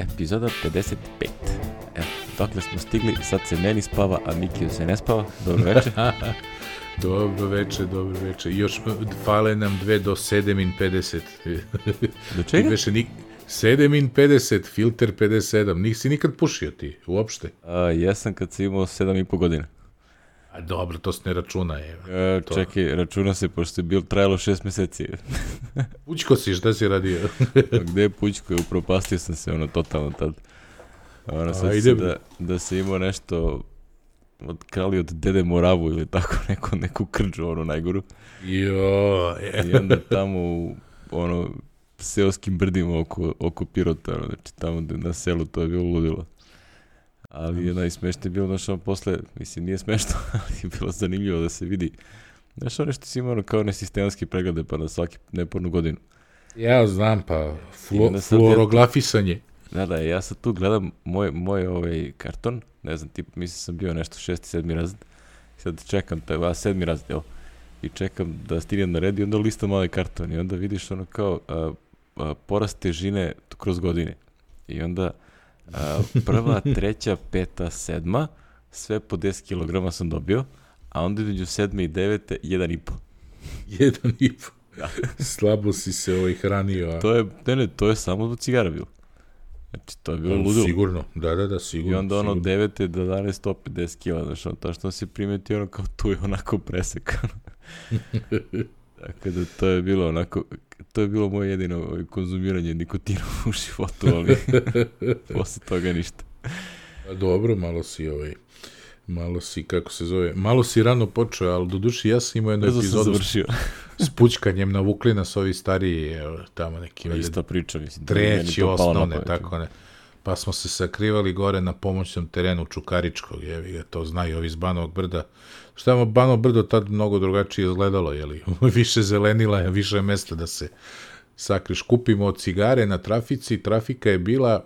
epizoda 55. Evo, dokle smo stigli, sad se meni spava, a Mikiju se ne spava. Dobro večer. dobro večer, dobro večer. Još fale nam dve do 7.50. Do čega? Više nik... 7.50, filter 57. Nisi nikad pušio ti, uopšte? A, jesam kad sam imao 7,5 godina. A dobro, to se ne računa, je. E, to... čekaj, računa se, pošto je bil trajalo šest meseci. Pućko si, šta si radio? Gde je Pućko? Upropastio sam se, ono, totalno tad. Ono, sad A, se da, da se imao nešto od krali od Dede Moravu ili tako neko, neku krđu, ono, najgoru. Jo, I onda tamo u, ono, seoskim brdima oko, oko Pirota, ono, znači tamo na selu to je bilo ludilo. Ali je najsmešnije bilo, znaš, ono, posle, mislim, nije smešno, ali je bilo zanimljivo da se vidi. Znaš, ono što si imao kao nesistematski preglede, pa na svaki nepornu godinu. ja znam, pa flu, fluorografisanje. Da, da, ja sad tu gledam moj, moj ovaj karton, ne znam, tip, mislim sam bio nešto šesti, sedmi razred, sad čekam, taj, a sedmi razred, evo, i čekam da stignem na red i onda listam ovaj karton i onda vidiš ono kao a, a, porast težine kroz godine. I onda prva, treća, peta, sedma, sve po 10 kg sam dobio, a onda između sedme i devete, jedan i po. Jedan i po. Slabo si se ovaj hranio. A... To je, ne, ne, to je samo do cigara bilo. Znači, to je bilo ludilo. Sigurno, da, da, da, I sigurno. onda ono sigurno. 9. do 11. 150 kila, znaš, ono, to što se primeti ono kao tu je onako presekano. Tako da to je bilo onako, to je bilo moje jedino ovaj, konzumiranje nikotina u životu, ali posle toga ništa. A dobro, malo si ovaj, malo si, kako se zove, malo si rano počeo, ali do duši ja sam imao jednu Brzo epizodu s, završio. s pućkanjem, navukli nas ovi stariji, evo, tamo neki, Ista priča, mislim. da treći, na osnovne, tako ne. Pa smo se sakrivali gore na pomoćnom terenu Čukaričkog, jevi ga, to znaju ovi iz Banovog brda. Šta vam Banovo brdo tad mnogo drugačije izgledalo, jeli? više zelenila, više je mesta da se sakriš. Kupimo cigare na trafici, trafika je bila,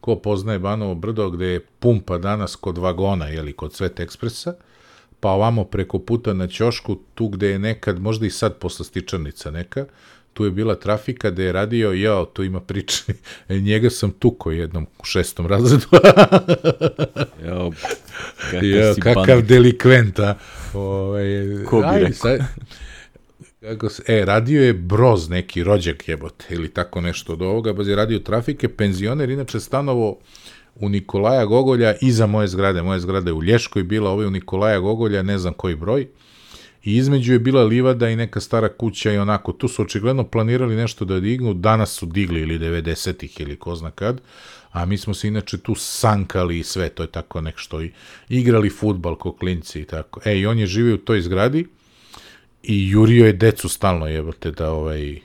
ko poznaje Banovo brdo, gde je pumpa danas kod vagona, jeli, kod Svet Ekspresa, pa ovamo preko puta na ćošku, tu gde je nekad, možda i sad poslastičarnica neka, tu je bila trafika gde je radio, jao, tu ima priče, e, njega sam tuko jednom u šestom razredu, Jao, kakav jao, kakav delikvent, a? Ovaj, Ko bi ajde, rekao? sad- kako se, e, radio je Broz neki rođak jebote, ili tako nešto od ovoga, baš je radio trafike, penzioner, inače stanovo u Nikolaja Gogolja iza moje zgrade, moje zgrade u Lješkoj bila, ovo je u Nikolaja Gogolja, ne znam koji broj, i između je bila livada i neka stara kuća i onako, tu su očigledno planirali nešto da dignu, danas su digli ili 90-ih ili ko zna kad, a mi smo se inače tu sankali i sve, to je tako nešto, i igrali futbal ko klinci i tako. E, i on je živio u toj zgradi i jurio je decu stalno, jebote, da ovaj,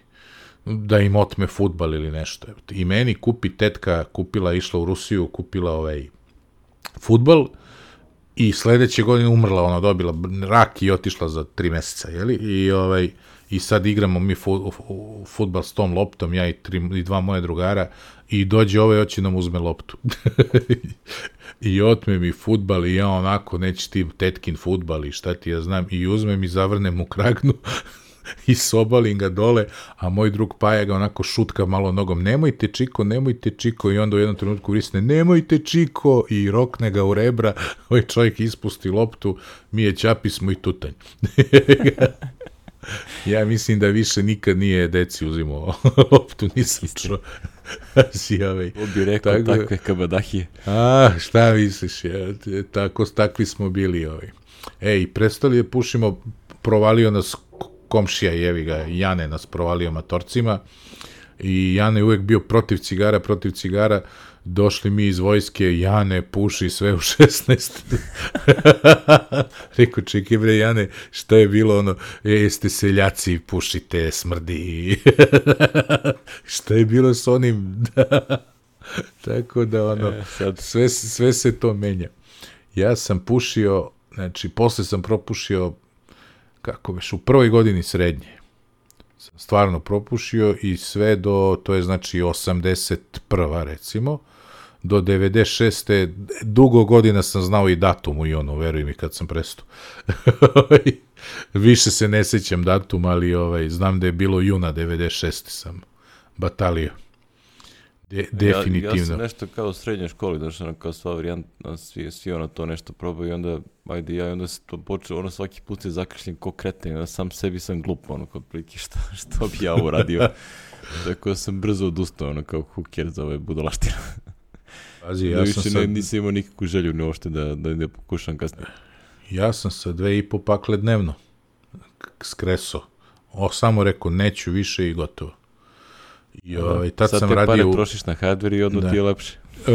da im otme futbal ili nešto. Jebote. I meni kupi tetka, kupila, išla u Rusiju, kupila ovaj futbal i sledeće godine umrla, ona dobila rak i otišla za tri meseca, jeli? I ovaj i sad igramo mi fu, fu, futbal s tom loptom, ja i, tri, i dva moje drugara, i dođe ovaj, hoće nam uzme loptu. I otme mi futbal i ja onako, neće ti tetkin futbal i šta ti ja znam, i uzmem i zavrnem u kragnu i sobalim ga dole, a moj drug Paja ga onako šutka malo nogom, nemojte Čiko, nemojte Čiko, i onda u jednom trenutku vrisne, nemojte Čiko, i rokne ga u rebra, ovaj čovjek ispusti loptu, mi je ćapi smo i tutanj. ja mislim da više nikad nije deci uzimao loptu, nisam čuo. si ovaj, Ko bi rekao Tako da- takve kabadahije. A, šta misliš, je, tako, takvi smo bili ovaj. E, i prestali da pušimo, provalio nas komšija, jevi ga, Jane nas provalio matorcima i Jane je uvek bio protiv cigara, protiv cigara, došli mi iz vojske, Jane puši sve u 16. Rekao, čekaj bre, Jane, šta je bilo ono, e, jeste seljaci, pušite, smrdi. šta je bilo s onim, Tako da, ono, E, sad. sve, sve se to menja. Ja sam pušio, znači, posle sam propušio, kako već, u prvoj godini srednje. Sam stvarno propušio i sve do, to je znači 81. recimo, do 96. dugo godina sam znao i datum i ono, veruj mi, kad sam prestao. Više se ne sećam datum, ali ovaj, znam da je bilo juna 96. sam batalio. De, definitivno. Ja, ja sam nešto kao u srednjoj školi, znaš, ono kao sva varijanta, svi, svi ono to nešto probaju i onda, ajde ja, i onda se to počeo, ono svaki put se zakršljen ko kreten, onda sam sebi sam glup, ono, kod prilike, šta, što bi ja ovo radio. Tako da sam brzo odustao, ono, kao huker za ove budalaštine. Pazi, Ja ja da sam sad, ne, nisam imao nikakvu želju ne uopšte da, da, da pokušam kasnije. ja sam sa dve i po pakle dnevno skreso. O, samo rekao, neću više i gotovo. I ovaj, tad Sad sam te pare radio... u- trošiš na hardware i odmah Da. ti je lepše. E,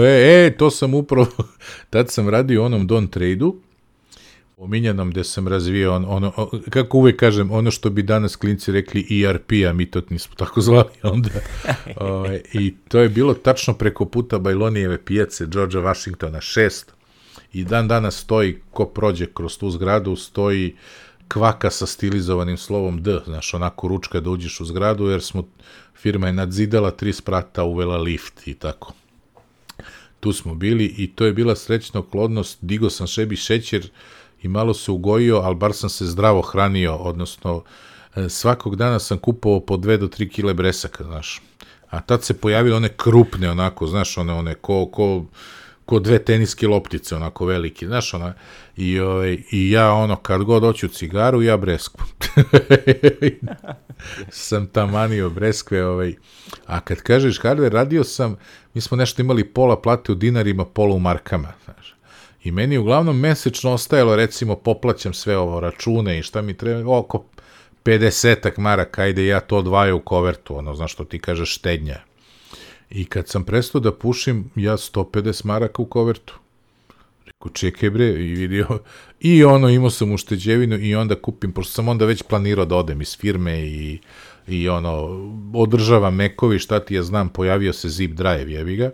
e, to sam upravo, tad sam radio onom Don Trade-u, pominjanom gde sam razvio on, ono, o- kako uvek kažem, ono što bi danas klinci rekli ERP, a mi to nismo tako zvali onda. Ovaj, I to je bilo tačno preko puta Bajlonijeve pijace, Georgea Washingtona 6. I dan danas stoji, ko prođe kroz tu zgradu, stoji kvaka sa stilizovanim slovom D, znaš, onako ručka da uđeš u zgradu, jer smo, firma je nadzidala tri sprata, uvela lift i tako tu smo bili i to je bila srećna okolodnost, digo sam sebi šećer i malo se ugojio, ali bar sam se zdravo hranio, odnosno e, svakog dana sam kupovao po 2 do 3 kile bresaka, znaš. A tad se pojavile one krupne, onako, znaš, one, one ko, ko, ko dve teniske loptice, onako veliki, znaš, ona, i, ovaj, i ja, ono, kad god hoću cigaru, ja bresku. sam tamanio breskve, ovaj, a kad kažeš hardware, radio sam, mi smo nešto imali pola plate u dinarima, pola u markama, znaš. I meni uglavnom mesečno ostajalo, recimo, poplaćam sve ovo, račune i šta mi treba, oko 50 maraka, ajde ja to odvajam u kovertu, ono, znaš što ti kažeš, štednja. I kad sam prestao da pušim, ja 150 maraka u kovertu. Rekao, čekaj bre, i vidio, i ono, imao sam ušteđevinu i onda kupim, pošto sam onda već planirao da odem iz firme i, i ono, održavam mekovi, šta ti ja znam, pojavio se zip drive, jevi ga,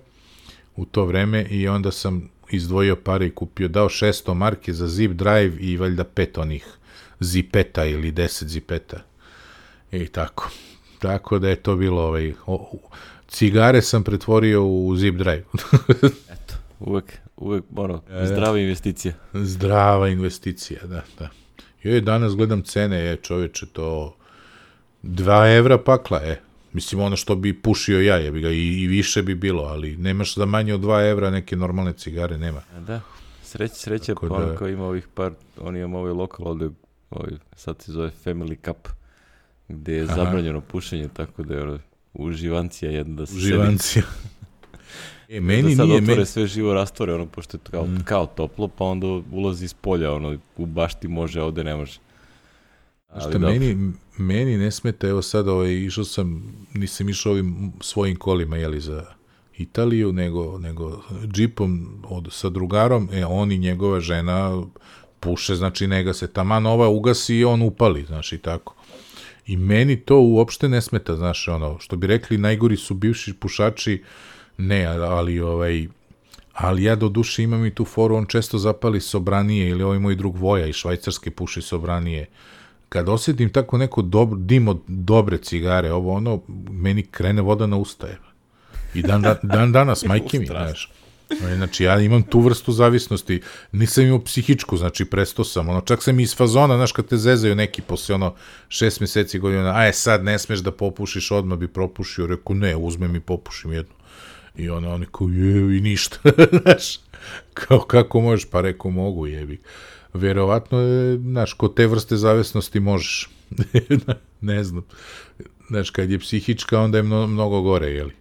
u to vreme i onda sam izdvojio pare i kupio, dao 600 marke za zip drive i valjda pet onih zipeta ili 10 zipeta. I tako. Tako da je to bilo ovaj, o, cigare sam pretvorio u zip drive. Eto, uvek, uvek, ono, da. zdrava investicija. Zdrava investicija, da, da. Joj, danas gledam cene, je čoveče, to 2 evra pakla, e. Mislim, ono što bi pušio ja, je bi ga, i, i više bi bilo, ali nemaš za manje od 2 evra neke normalne cigare, nema. Da, sreć, sreća, Tako pa da- kao ima ovih par, on ima ovaj lokal ovde, ovaj, sad se zove Family Cup, gde je Aha. zabranjeno pušenje, tako da je uživancija jedna da se. Uživancija. E, meni da sad nije, otvore meni, sve živo rastvore, ono, pošto je kao, Mm. kao toplo, pa onda ulazi iz polja, ono, u bašti može, ovde ne može. Ali Šta dobro. meni, meni ne smeta, evo sad ovaj, išao sam, nisam išao ovim svojim kolima, jeli, za Italiju, nego, nego džipom od, sa drugarom, e, on i njegova žena puše, znači nega se taman ova ugasi i on upali, znaš, i tako. I meni to uopšte ne smeta, znaš, ono, što bi rekli, najgori su bivši pušači, ne, ali ovaj, ali ja do duše imam i tu foru, on često zapali sobranije, ili ovaj moj drug Voja iz Švajcarske puši sobranije, kad osjetim tako neko dobro, dim od dobre cigare, ovo ono, meni krene voda na usta. je. I dan, dan, dan danas, majke mi, znaš. Znači, ja imam tu vrstu zavisnosti, nisam imao psihičku, znači, presto sam, ono, čak sam iz fazona, znaš, kad te zezaju neki posle, ono, šest meseci godina, aj, sad ne smeš da popušiš, odmah bi propušio, rekao, ne, uzmem i popušim jednu. I ono, oni kao, je, i ništa, znaš, kao, kako možeš, pa rekao, mogu, jebi. Verovatno, je, znaš, kod te vrste zavisnosti možeš. ne znam. Znaš, kad je psihička, onda je mno, mnogo gore, jeli?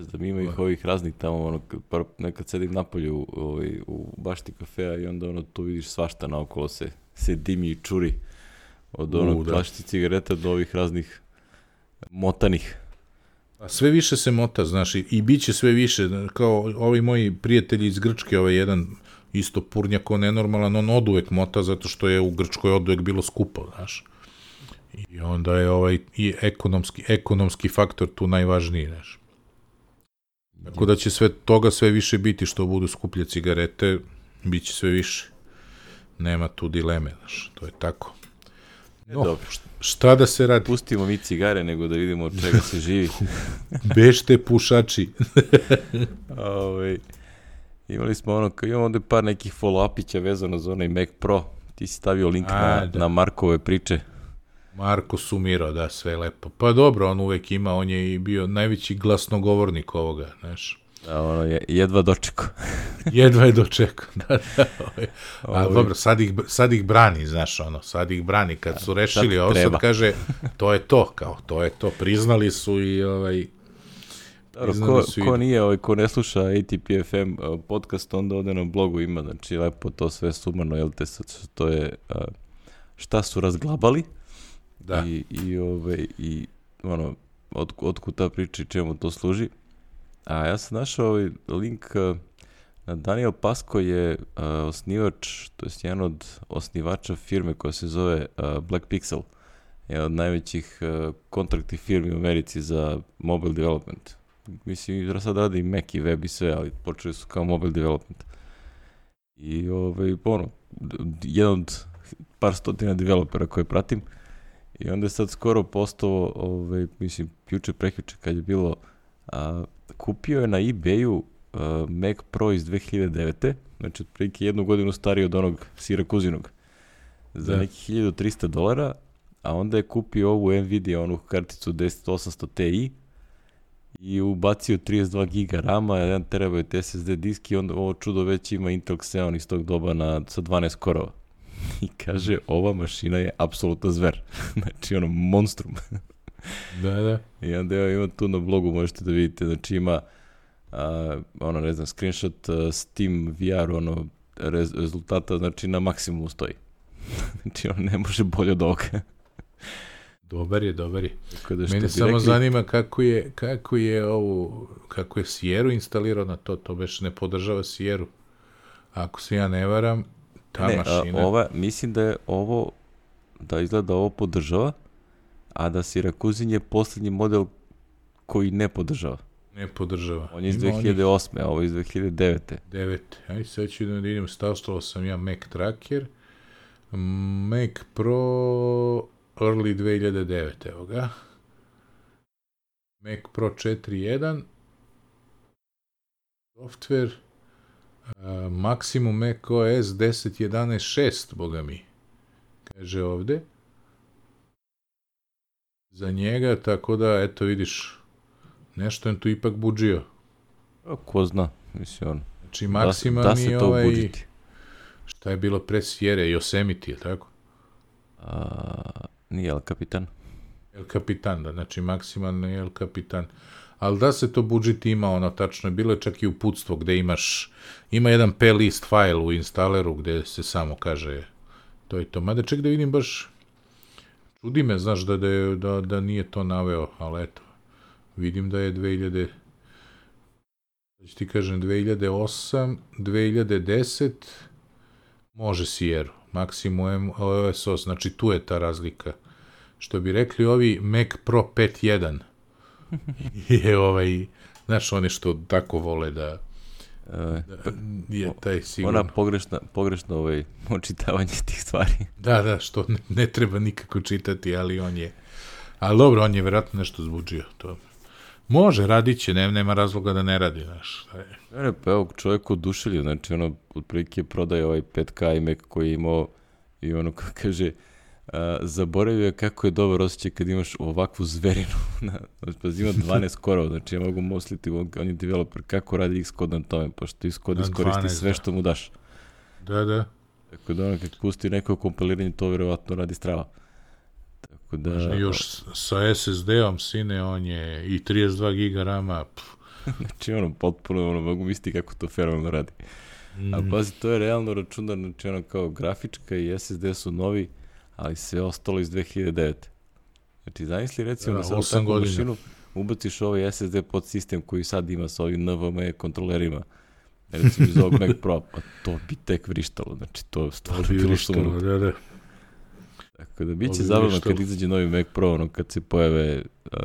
Znam, ima ih ovih raznih tamo, ono, par, nekad sedim napolju ovaj, u bašti kafea i onda ono, tu vidiš svašta naokolo se, se dimi i čuri. Od U, onog da. plašti cigareta do ovih raznih motanih. A sve više se mota, znaš, i, i bit će sve više, kao ovi moji prijatelji iz Grčke, ovaj jedan isto purnjak, on nenormalan, on od uvek mota, zato što je u Grčkoj od uvek bilo skupo, znaš. I onda je ovaj i ekonomski, ekonomski faktor tu najvažniji, znaš. Tako da će sve toga sve više biti što budu skuplje cigarete, bit će sve više. Nema tu dileme, znaš, to je tako. No, Dobro, šta da se radi? pustimo mi cigare nego da vidimo od čega se živi. Bešte pušači. Ovaj, imali smo ono, imamo ovde par nekih follow-upića vezano za onaj Mac Pro. Ti si stavio link A, na, da. na Markove priče. Marko sumirao, da, sve lepo. Pa dobro, on uvek ima, on je i bio najveći glasnogovornik ovoga, znaš. Da, ono je jedva dočekao. Jedva je dočekao, da, da. Ovaj. A dobro, sad ih, sad ih brani, znaš, ono, sad ih brani. Kad su rešili, ovo sad kaže, to je to, kao, to je to. Priznali su i, ovaj, Dobro, ko, ko nije, ovaj, ko ne sluša ATP FM uh, podcast, onda ode na blogu ima, znači lepo to sve sumano, jel te, to je uh, šta su razglabali da. i, i, ovaj, i ono, od, otkud ta priča i čemu to služi. A ja sam našao ovaj link uh, na Daniel Pasko je uh, osnivač, to je jedan od osnivača firme koja se zove uh, Black Pixel. Je od najvećih uh, kontraktnih firmi u Americi za mobile development. Mislim, sad radi i Mac i web i sve, ali počeli su kao mobile development. I ovaj, ono, jedan od par stotina developera koje pratim, i onda je sad skoro postao, ovaj, mislim, juče prekjuče kad je bilo, a, kupio je na eBayu a, Mac Pro iz 2009. Znači, otprilike jednu godinu stariji od onog Sirakuzinog. Za Da. neki 1300 dolara, a onda je kupio ovu Nvidia, onu karticu 10800 Ti i ubacio 32 giga rama, 1 terabajt SSD disk i onda ovo čudo već ima Intel Xeon iz tog doba na, sa 12 korova. I kaže, ova mašina je apsolutno zver. znači, ono, monstrum. Da, da. I onda evo ima tu na blogu, možete da vidite, znači ima a, ono, ne znam, screenshot a, Steam VR, ono, rez, rezultata, znači na maksimumu stoji. znači, ono, ne može bolje od ovoga. Dobar je, dobar je. Da što Mene samo rekli, zanima kako je, kako je ovu, kako je Sieru instalirao na to, to već ne podržava Sieru. Ako se ja ne varam, ta ne, a, mašina... ova, mislim da je ovo, da izgleda ovo podržava, a da Sirakuzin je poslednji model koji ne podržava. Ne podržava. On je iz Ima onih 2008. a ovo je iz 2009. Devet. Aj, sad ću da vidim, stavstalo sam ja Mac Tracker. Mac Pro early 2009, evo ga. Mac Pro 4.1. Software. Uh, Maximum Mac OS 10.11.6, boga mi. Kaže ovde. Za njega, tako da, eto vidiš, nešto je tu ipak buđio. A, ko zna, mislim, ono, Znači, da, maksimalni da se to ovaj... ubuditi. Šta je bilo pre Sierra? Yosemite, je tako? A, nije El Kapitan. El Capitan, da, znači maksimalni El Capitan. Ali da se to budžet ima, ono, tačno je bilo čak i uputstvo gde imaš, ima jedan plist file u instaleru gde se samo kaže to je to. Mada ček da vidim baš, čudi me, znaš, da, da, je, da, da nije to naveo, ali eto, vidim da je 2000, da ti kažem 2008, 2010, može Sierra, maksimum OSOS, znači tu je ta razlika. Što bi rekli ovi Mac Pro 5.1 je ovaj, znaš, oni što tako vole da, da je taj sigurno. ona pogrešna, pogrešno ovaj, očitavanje tih stvari. Da, da, što ne, ne treba nikako čitati, ali on je, ali dobro, on je verovatno nešto zbuđio, to Može, radit će, ne, nema razloga da ne radi, znaš. Ne, ne, pa evo, čovjek oduševljen, znači ono, otprilike prodaje ovaj 5K iMac koji je imao i ono, kako kaže, zaboravio je kako je dobar osjećaj kad imaš ovakvu zverinu. Na, znači, ima 12 korova, znači ja mogu mosliti, on, on je developer, kako radi Xcode na tome, pošto Xcode iskoristi 12, sve da. što mu daš. Da, da. Tako da ono, kad pusti neko kompiliranje, to vjerovatno radi strava. Tako da... Znači, još sa SSD-om, sine, on je i 32 giga rama, pff, Znači, ono, potpuno, ono, mogu misliti kako to fenomenalno radi. A pazi, to je realno računar, znači, ono, kao grafička i SSD su novi, ali sve ostalo iz 2009. Znači, zamisli recimo Da, da, sad u mašinu ubaciš ovaj SSD pod sistem koji sad ima sa ovim NVMe kontrolerima, recimo iz ovog Mac Pro, pa to bi tek vrištalo, znači, to je stvarno bi bilo vrištalo, sumano. da, da. Tako da bit To će bi zabavno vrištalo. kad izađe novi Mac Pro, ono, kad se pojave uh,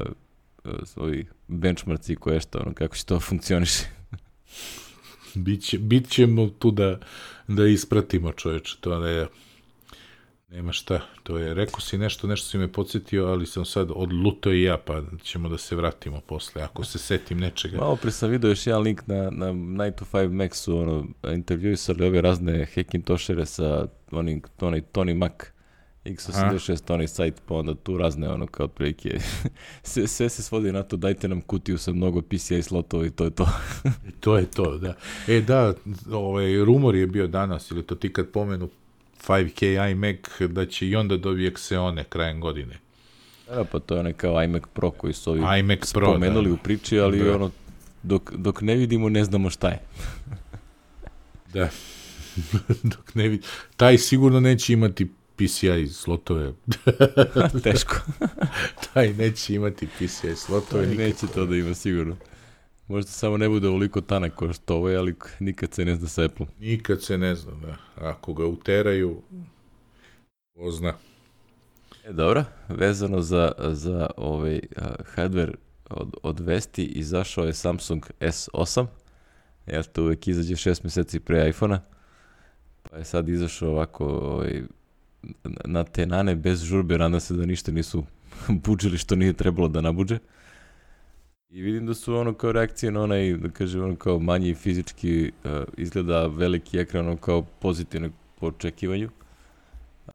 uh, ovi benchmarci i koje šta, ono, kako će to funkcioniše. Biće, bit ćemo tu da, da ispratimo čoveče, to ne je, nema šta, to je, rekao si nešto, nešto si me podsjetio, ali sam sad odlutao i ja, pa ćemo da se vratimo posle, ako se setim nečega. Malo pre sam vidio još jedan link na, na 9 to 5 Maxu, ono, intervjuisali ove razne Hackintošere sa onim, onaj Tony Mac x86 onaj sajt, pa onda tu razne ono kao otprilike. sve, sve se svodi na to, dajte nam kutiju sa mnogo PCI slotova i to je to. I to je to, da. E da, ovaj, rumor je bio danas, ili to ti kad pomenu 5K iMac, da će i onda dobije Xeone krajem godine. Da, pa to je onaj kao iMac Pro koji su ovi iMac Pro, spomenuli da. u priči, ali Da. ono, dok, dok ne vidimo ne znamo šta je. Da. Dok ne vidi. Taj sigurno neće imati PCI slotove. Teško. Taj neće imati PCI slotove. To nikako. neće to da ima sigurno. Možda samo ne bude ovoliko tanak kao što ovo je, ali nikad se ne zna sa Apple. Nikad se ne zna, da. Ako ga uteraju, ko zna. E, dobro, vezano za, za ovaj uh, hardware od, od Vesti, izašao je Samsung S8. Jel to uvek izađe šest meseci pre iPhone-a. Pa je sad izašao ovako ovaj, na- na tenane bez žurbe, nadam se da ništa nisu buđili što nije trebalo da nabuđe. I vidim da su ono kao reakcije na onaj, da kažem, ono kao manji fizički uh, izgleda veliki ekran, ono kao pozitivno po očekivanju.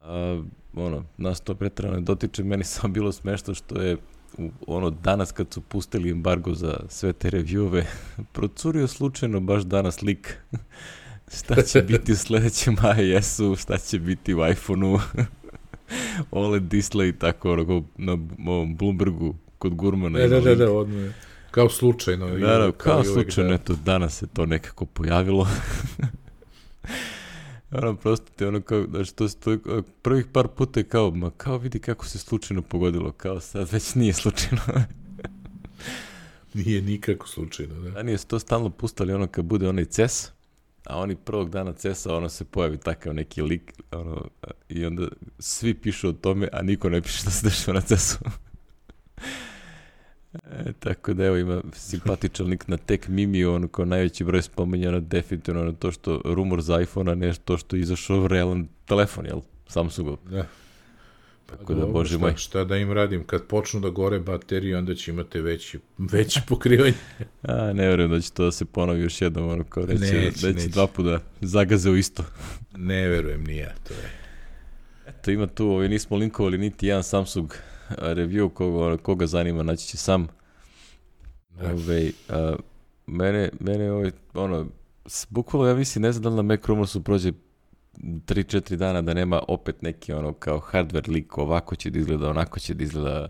A, ono, nas to pretrano dotiče, meni samo bilo smešno što je u, ono, danas kad su pustili embargo za sve te reviewove, procurio slučajno baš danas lik šta će biti u sledećem iOS-u, šta će biti u iPhone-u, OLED display tako, ono, na ovom Bloombergu kod Gurmana. Da, ima da, da, link. da, odmah. Kao slučajno. i Da, da, kao i uvek, slučajno, da. eto, danas se to nekako pojavilo. ono, prosto te ono kao, da što se to, prvih par puta je kao, ma kao vidi kako se slučajno pogodilo, kao sad već nije slučajno. Nije nikako slučajno, da. Ranije su to stalno pustali ono kad bude onaj CES, a oni prvog dana CES-a ono se pojavi takav neki lik, ono, i onda svi pišu o tome, a niko ne piše da se dešava na CES-u. E, tako da evo ima simpatičan lik na Tech Mimi, ono kao najveći broj spomenjeno definitivno na to što rumor za iPhone-a, ne to što je izašao realan telefon, jel? Samsungov. Da. Tako da, bože šta, moj. Šta da im radim? Kad počnu da gore baterije, onda će imate veći, veći pokrivanje. A, ne verujem da će to da se ponovi još jednom, ono kao reći, Neće, da će neće. dva puta zagaze u isto. ne verujem, nije. To je. Eto, ima tu, ovaj, nismo linkovali niti jedan Samsung review, koga, koga zanima, naći će sam. Da. Ove, a, mene, mene, ovaj, ono, bukvalno ja mislim, ne znam da li na Mac Rumorsu prođe 3-4 dana da nema opet neki ono kao hardware lik, ovako će da izgleda, onako će da izgleda,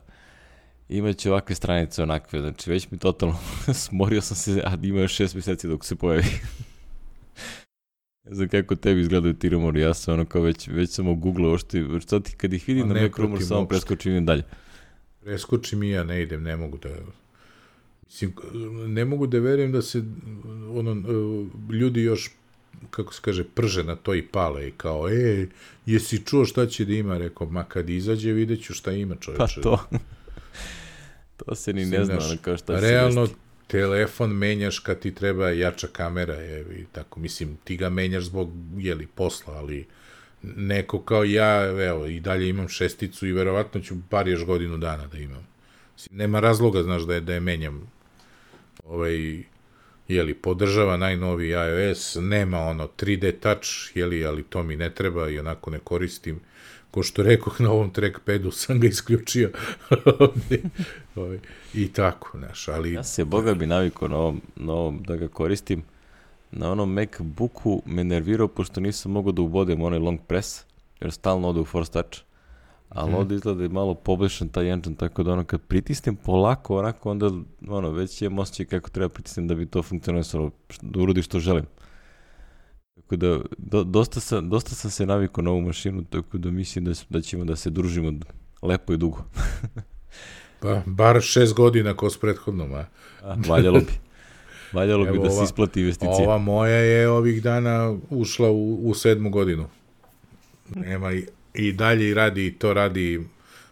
imaće ovakve stranice, onakve, znači već mi totalno smorio sam se, a ima još 6 mjeseci dok se pojavi. Ne znam kako tebi izgledaju ti rumori, ja sam ono kao već, već sam ogooglao, ošte, sad ti kad ih vidim na ne Mac Rumor, pratim samo preskočim i idem dalje. Preskočim i ja, ne idem, ne mogu da... Mislim, ne mogu da verujem da se ono, ljudi još kako se kaže, prže na to i pale i kao, e, jesi čuo šta će da ima? Rekao, ma kad izađe vidjet ću šta ima Pa čoveče. to. to se ni ne zna, ono kao šta Realno, desiti. Telefon menjaš kad ti treba jača kamera, je, i tako, mislim, ti ga menjaš zbog, jeli, posla, ali neko kao ja, evo, i dalje imam šesticu i verovatno ću bar još godinu dana da imam. Mislim, nema razloga, znaš, da je, da je menjam ovaj, jeli, podržava najnoviji iOS, nema ono 3D touch, jeli, ali to mi ne treba i onako ne koristim. Ko što rekoh na ovom trackpadu sam ga isključio. ovaj, I tako, znaš, ali... Ja se, boga bi navikao na ovom, na ovom da ga koristim. Na onom MacBooku me nervirao pošto nisam mogao da ubodem onaj long press, jer stalno ode u force touch. Ali Mhm. ovdje izgleda da je malo poboljšan taj engine, tako da ono kad pritisnem polako, onako onda ono, već imam osjećaj kako treba pritisnem da bi to funkcionisalo, da urodi što želim. Tako da, do, dosta, sam, dosta sam se navikao na ovu mašinu, tako da mislim da, da ćemo da se družimo lepo i dugo. Pa, bar šest godina ko s prethodnom, a? A, valjalo bi. Valjalo bi Evo da se ova- isplati investicija. Ova moja je ovih dana ušla u, u sedmu godinu. Nema i, i dalje i radi, i to radi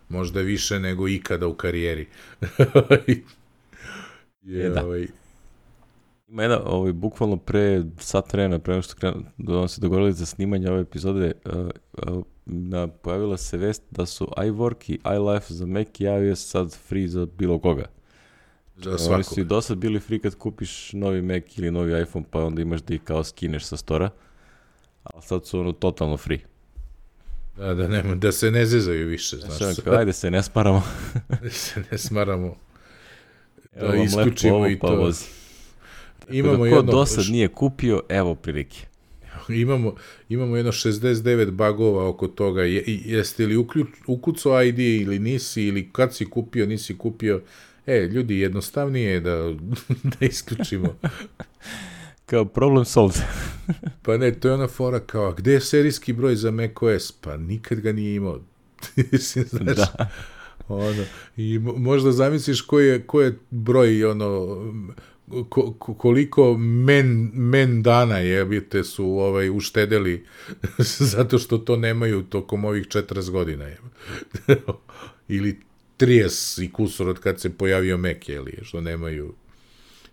možda više nego ikada u karijeri. je, E, da. ovaj, Ima jedna, ovaj, bukvalno pre sat vremena, pre što krenu, da vam se dogovorili za snimanje ove epizode, uh, uh, na, pojavila se vest da su iWork i iLife za Mac i iOS sad free za bilo koga. za Oni svakog. su i do sad bili free kad kupiš novi Mac ili novi iPhone, pa onda imaš da ih kao skineš sa stora, ali sad su ono totalno free. Da, da, nema, da se ne zezaju više, znaš. Znaš, kao, ajde se ne smaramo. da se ne smaramo. Evo vam isključimo ovo, i pa to. vozi. Imamo da ko jedno, do sad nije kupio, evo prilike. imamo, imamo jedno 69 bagova oko toga. Je, jeste li uključ, ukucao ID ili nisi, ili kad si kupio, nisi kupio. E, ljudi, jednostavnije je da, da isključimo. Kao problem solved. Pa ne, to je ona fora kao, a gde je serijski broj za macOS? Pa nikad ga nije imao. Mislim, Znaš, da. ono, I mo- možda zamisliš koji je, koji je broj, ono, ko, ko- koliko men, men dana jebite su ovaj, uštedeli zato što to nemaju tokom ovih 40 godina. jebe. Ili 30 i kusur od kad se pojavio Mac, jeli, što nemaju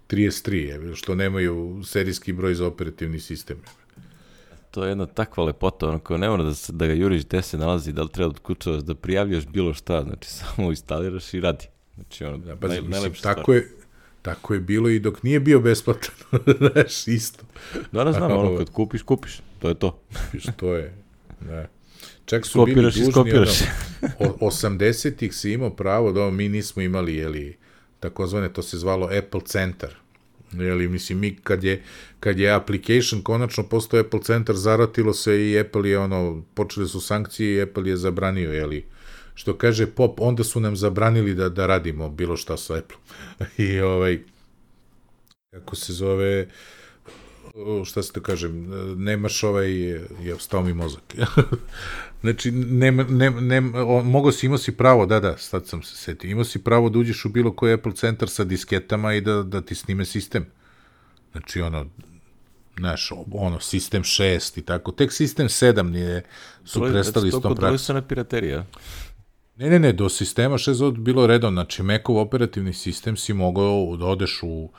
33, jebe, što nemaju serijski broj za operativni sistem. To je jedna takva lepota, ono kao ne mora da, da ga juriš gde se nalazi, da li treba da otkučavaš, da prijavljaš bilo šta, znači samo instaliraš i radi. Znači ono, Da, pa, naj, mislim, tako je, tako je bilo i dok nije bio besplatan, znaš, isto. Danas znam, ono, kad kupiš, kupiš, to je to. Što je, da. Čak su Skopiraš bili dužni, skopiraš. ono, o- 80-ih si imao pravo da mi nismo imali, jeli, takozvane, to se zvalo Apple Centar. Jeli, mislim, mi kad je, kad je application konačno postao Apple Centar, zaratilo se i Apple je, ono, počele su sankcije i Apple je zabranio, jeli, što kaže Pop, onda su nam zabranili da, da radimo bilo šta sa Apple. I ovaj, kako se zove, šta se to kažem, nemaš ovaj, je, stao mi mozak. znači, nema, nema, nema, o, mogo si, imao si pravo, da, da, sad sam se setio, imao si pravo da uđeš u bilo koji Apple centar sa disketama i da, da ti snime sistem. Znači, ono, znaš, ono, sistem 6 i tako, tek sistem 7 nije, su prestali s tom praksom. kontrolisana piraterija. Ne, ne, ne, do sistema 6 od bilo redom, znači Macov operativni sistem si mogao da odeš u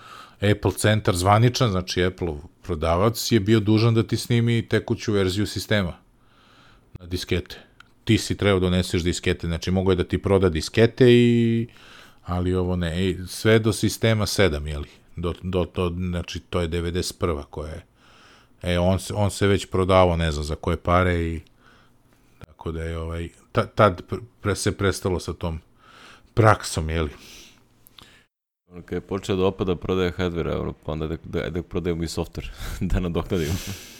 Apple centar zvaničan, znači Apple prodavac je bio dužan da ti snimi tekuću verziju sistema na diskete. Ti si trebao da doneseš diskete, znači mogo je da ti proda diskete i ali ovo ne, i sve do sistema 7, jeli? Do, do, do, znači to je 91. koja je. E, on on se već prodavao, ne znam za koje pare i tako da je ovaj, ta, tad pre, se prestalo sa tom praksom, jeli? Kad je počeo da opada prodaje ono, pa onda da, da, da prodajemo i software, da nadoknadimo.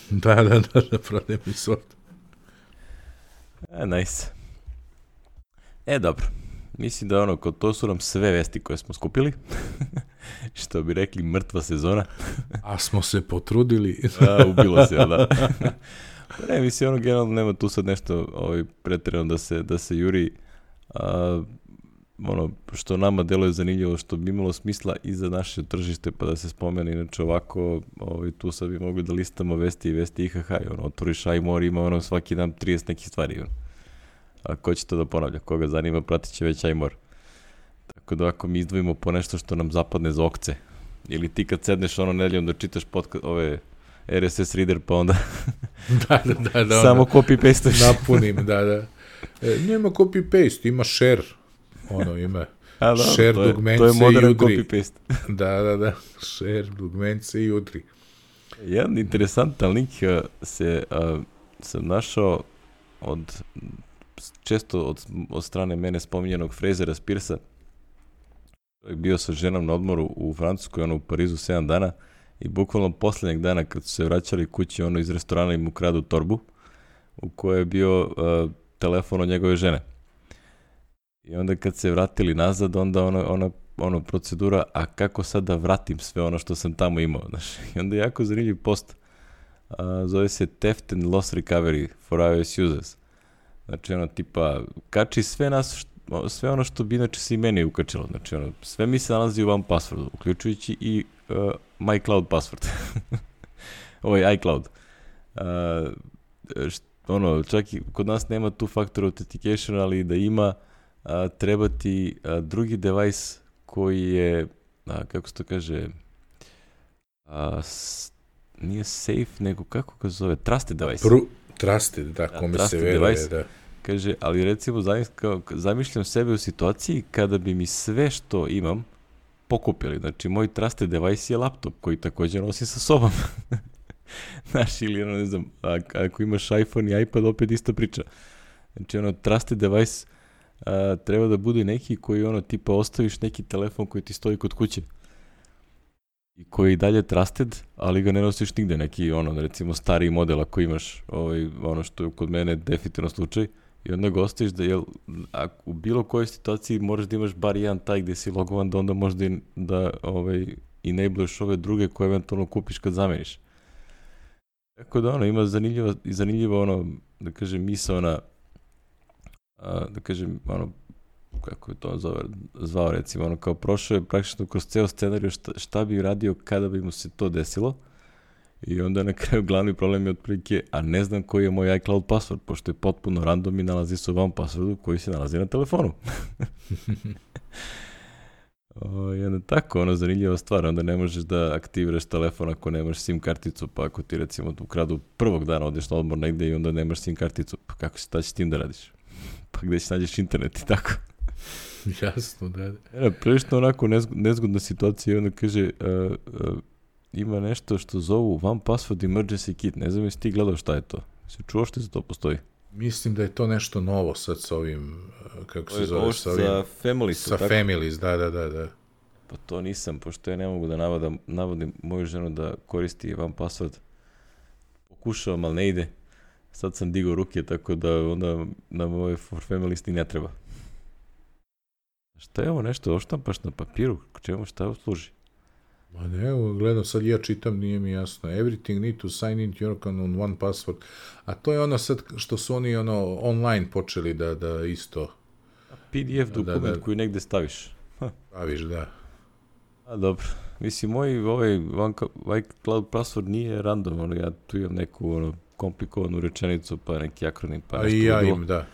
da, da, da, da prodajem i software. E, nice. E, dobro. Mislim da ono, kod to su nam sve vesti koje smo skupili. Što bi rekli, mrtva sezona. A smo se potrudili. A, ubilo se, da. Ne, mislim, ono, generalno nema tu sad nešto ovaj, pretjerano da se, da se juri. A, ono, što nama deluje zanimljivo, što bi imalo smisla i za naše tržište, pa da se spomene, inače ovako, ovaj, tu sad bi mogli da listamo vesti i vesti IHH, i ono, otvoriš iMore, ima ono svaki dan 30 nekih stvari, ono. A ko će to da ponavlja? Koga zanima, pratit će već iMore. Tako da ako mi izdvojimo po nešto što nam zapadne za okce, ili ti kad sedneš ono nedeljom da čitaš podcast, ove RSS reader, pa onda da, da, da, da. samo copy-pasteš. Napunim, da, da. E, nema copy-paste, ima share. Ono, ima A, da, share to je, dugmence to je modern copy-paste. Da, da, da. Share dugmence i udri. Jedan interesantan link uh, se uh, sam našao od često od, od strane mene spominjenog Frasera Spearsa. Čovjek bio sa ženom na odmoru u Francuskoj, ono u Parizu 7 dana i bukvalno poslednjeg dana kad su se vraćali kući ono iz restorana im ukradu torbu u kojoj je bio uh, telefon od njegove žene. I onda kad se vratili nazad, onda ona, ona ono procedura, a kako sad da vratim sve ono što sam tamo imao, znaš. I onda je jako zanimljiv post. A, zove se Theft and Loss Recovery for iOS users. Znači, ono, tipa, kači sve nas, što, sve ono što bi inače se i meni ukačilo. Znači, ono, sve mi se nalazi u vam passwordu, uključujući i uh, MyCloud password. Ovaj iCloud. Uh, št, ono, čak i kod nas nema tu factor authentication, ali da ima, a, treba ti a, drugi device koji je, a, kako se to kaže, a, s, nije safe, nego kako ga zove, trusted device. Pru, trusted, da, kome trusted se veruje, device. da. Kaže, ali recimo zamišljam sebe u situaciji kada bi mi sve što imam pokupili. Znači, moj trusted device je laptop koji takođe nosim sa sobom. Znaš, ili ono, ne znam, ako imaš iPhone i iPad, opet ista priča. Znači, ono, trusted device a, treba da bude neki koji, ono, tipa, ostaviš neki telefon koji ti stoji kod kuće i koji je dalje trusted, ali ga ne nosiš nigde, neki, ono, recimo, stariji model ako imaš, ovaj, ono što je kod mene definitivno slučaj, i onda ga ostaviš da, jel, ako u bilo kojoj situaciji moraš da imaš bar jedan taj gde si logovan, da onda možda i, da, ovaj, enableš ove druge koje eventualno kupiš kad zameniš. Tako da ono, ima zanimljivo, zanimljivo ono, da kažem, misa ona, a, da kažem, ono, kako je to zove, zvao recimo, ono, kao prošao je praktično kroz ceo scenariju šta, šta bi radio kada bi mu se to desilo. I onda na kraju glavni problem je otprilike, a ne znam koji je moj iCloud password, pošto je potpuno random i nalazi se u ovom passwordu koji se nalazi na telefonu. O, I onda tako, ono, zanimljiva stvar, onda ne možeš da aktiviraš telefon ako nemaš SIM karticu, pa ako ti recimo ukradu prvog dana odeš na odmor negde i onda nemaš SIM karticu, pa kako se taći tim da radiš? Pa gde će nađeš internet i tako. Jasno, da. da. E, prilično onako nezgodna situacija i onda kaže, uh, uh, ima nešto što zovu One Password Emergency Kit, ne znam jesi ti gledao šta je to? Se čuo što za to postoji? Mislim da je to nešto novo sad sa ovim, kako se zove, sa ovim... Sa Families, Sa tako? Families, da, da, da, da. Pa to nisam, pošto ja ne mogu da navodim, navodim moju ženu da koristi One Password. Pokušavam, ali ne ide. Sad sam digao ruke, tako da onda na moje For Families ni ne treba. Šta je ovo nešto oštampaš na papiru? Čemu šta služi? Ma ne, gledam, sad ja čitam, nije mi jasno. Everything need to sign in your account on one password. A to je ono sad što su oni ono online počeli da, da isto... PDF da, dokument da, da, koji negde staviš. Ha. Staviš, da. A dobro. Mislim, moj ovaj cloud password nije random, ono, ja tu imam neku ono, komplikovanu rečenicu, pa neki akronim, pa nešto. A i ja im, da.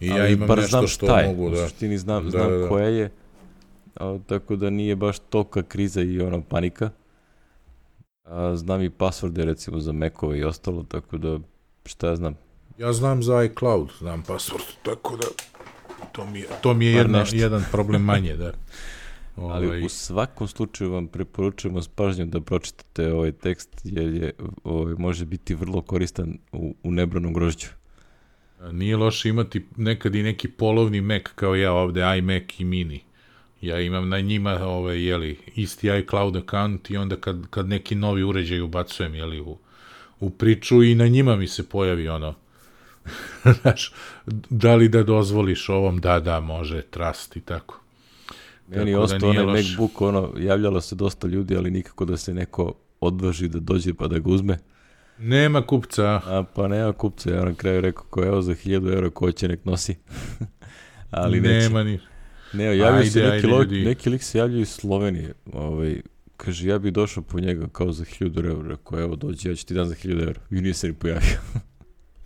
I ja imam nešto što mogu, da. U suštini znam, da, znam da, da. koja je a, tako da nije baš toka kriza i ona panika. A, znam i pasvorde recimo za Macove i ostalo, tako da šta ja znam. Ja znam za iCloud, znam password, tako da to mi je, to mi je jedna, jedan problem manje, da. Ovaj... Ali u svakom slučaju vam preporučujemo s pažnjom da pročitate ovaj tekst, jer je, ovaj, može biti vrlo koristan u, u nebranom grožđu. Nije loše imati nekad i neki polovni Mac kao ja ovde, iMac i Mini. Ja imam na njima ovaj, jeli, isti iCloud account i onda kad, kad neki novi uređaj ubacujem jeli, u, u priču i na njima mi se pojavi ono znaš, da li da dozvoliš ovom, da, da, može, trust i tako. Meni tako ostao da onaj loš... MacBook, ono, javljalo se dosta ljudi, ali nikako da se neko odvaži da dođe pa da ga uzme. Nema kupca. A, pa nema kupca, ja na kraju rekao ko evo za 1000 eura ko će nek nosi. ali nema neće. Ne, javio ajde, se neki, ajde, log, neki lik se javljaju iz Slovenije. Ovaj, kaže, ja bih došao po njega kao za 1000 eura. Rekao, evo, dođi, ja ću ti dan za 1000 eura. I nije se ni pojavio.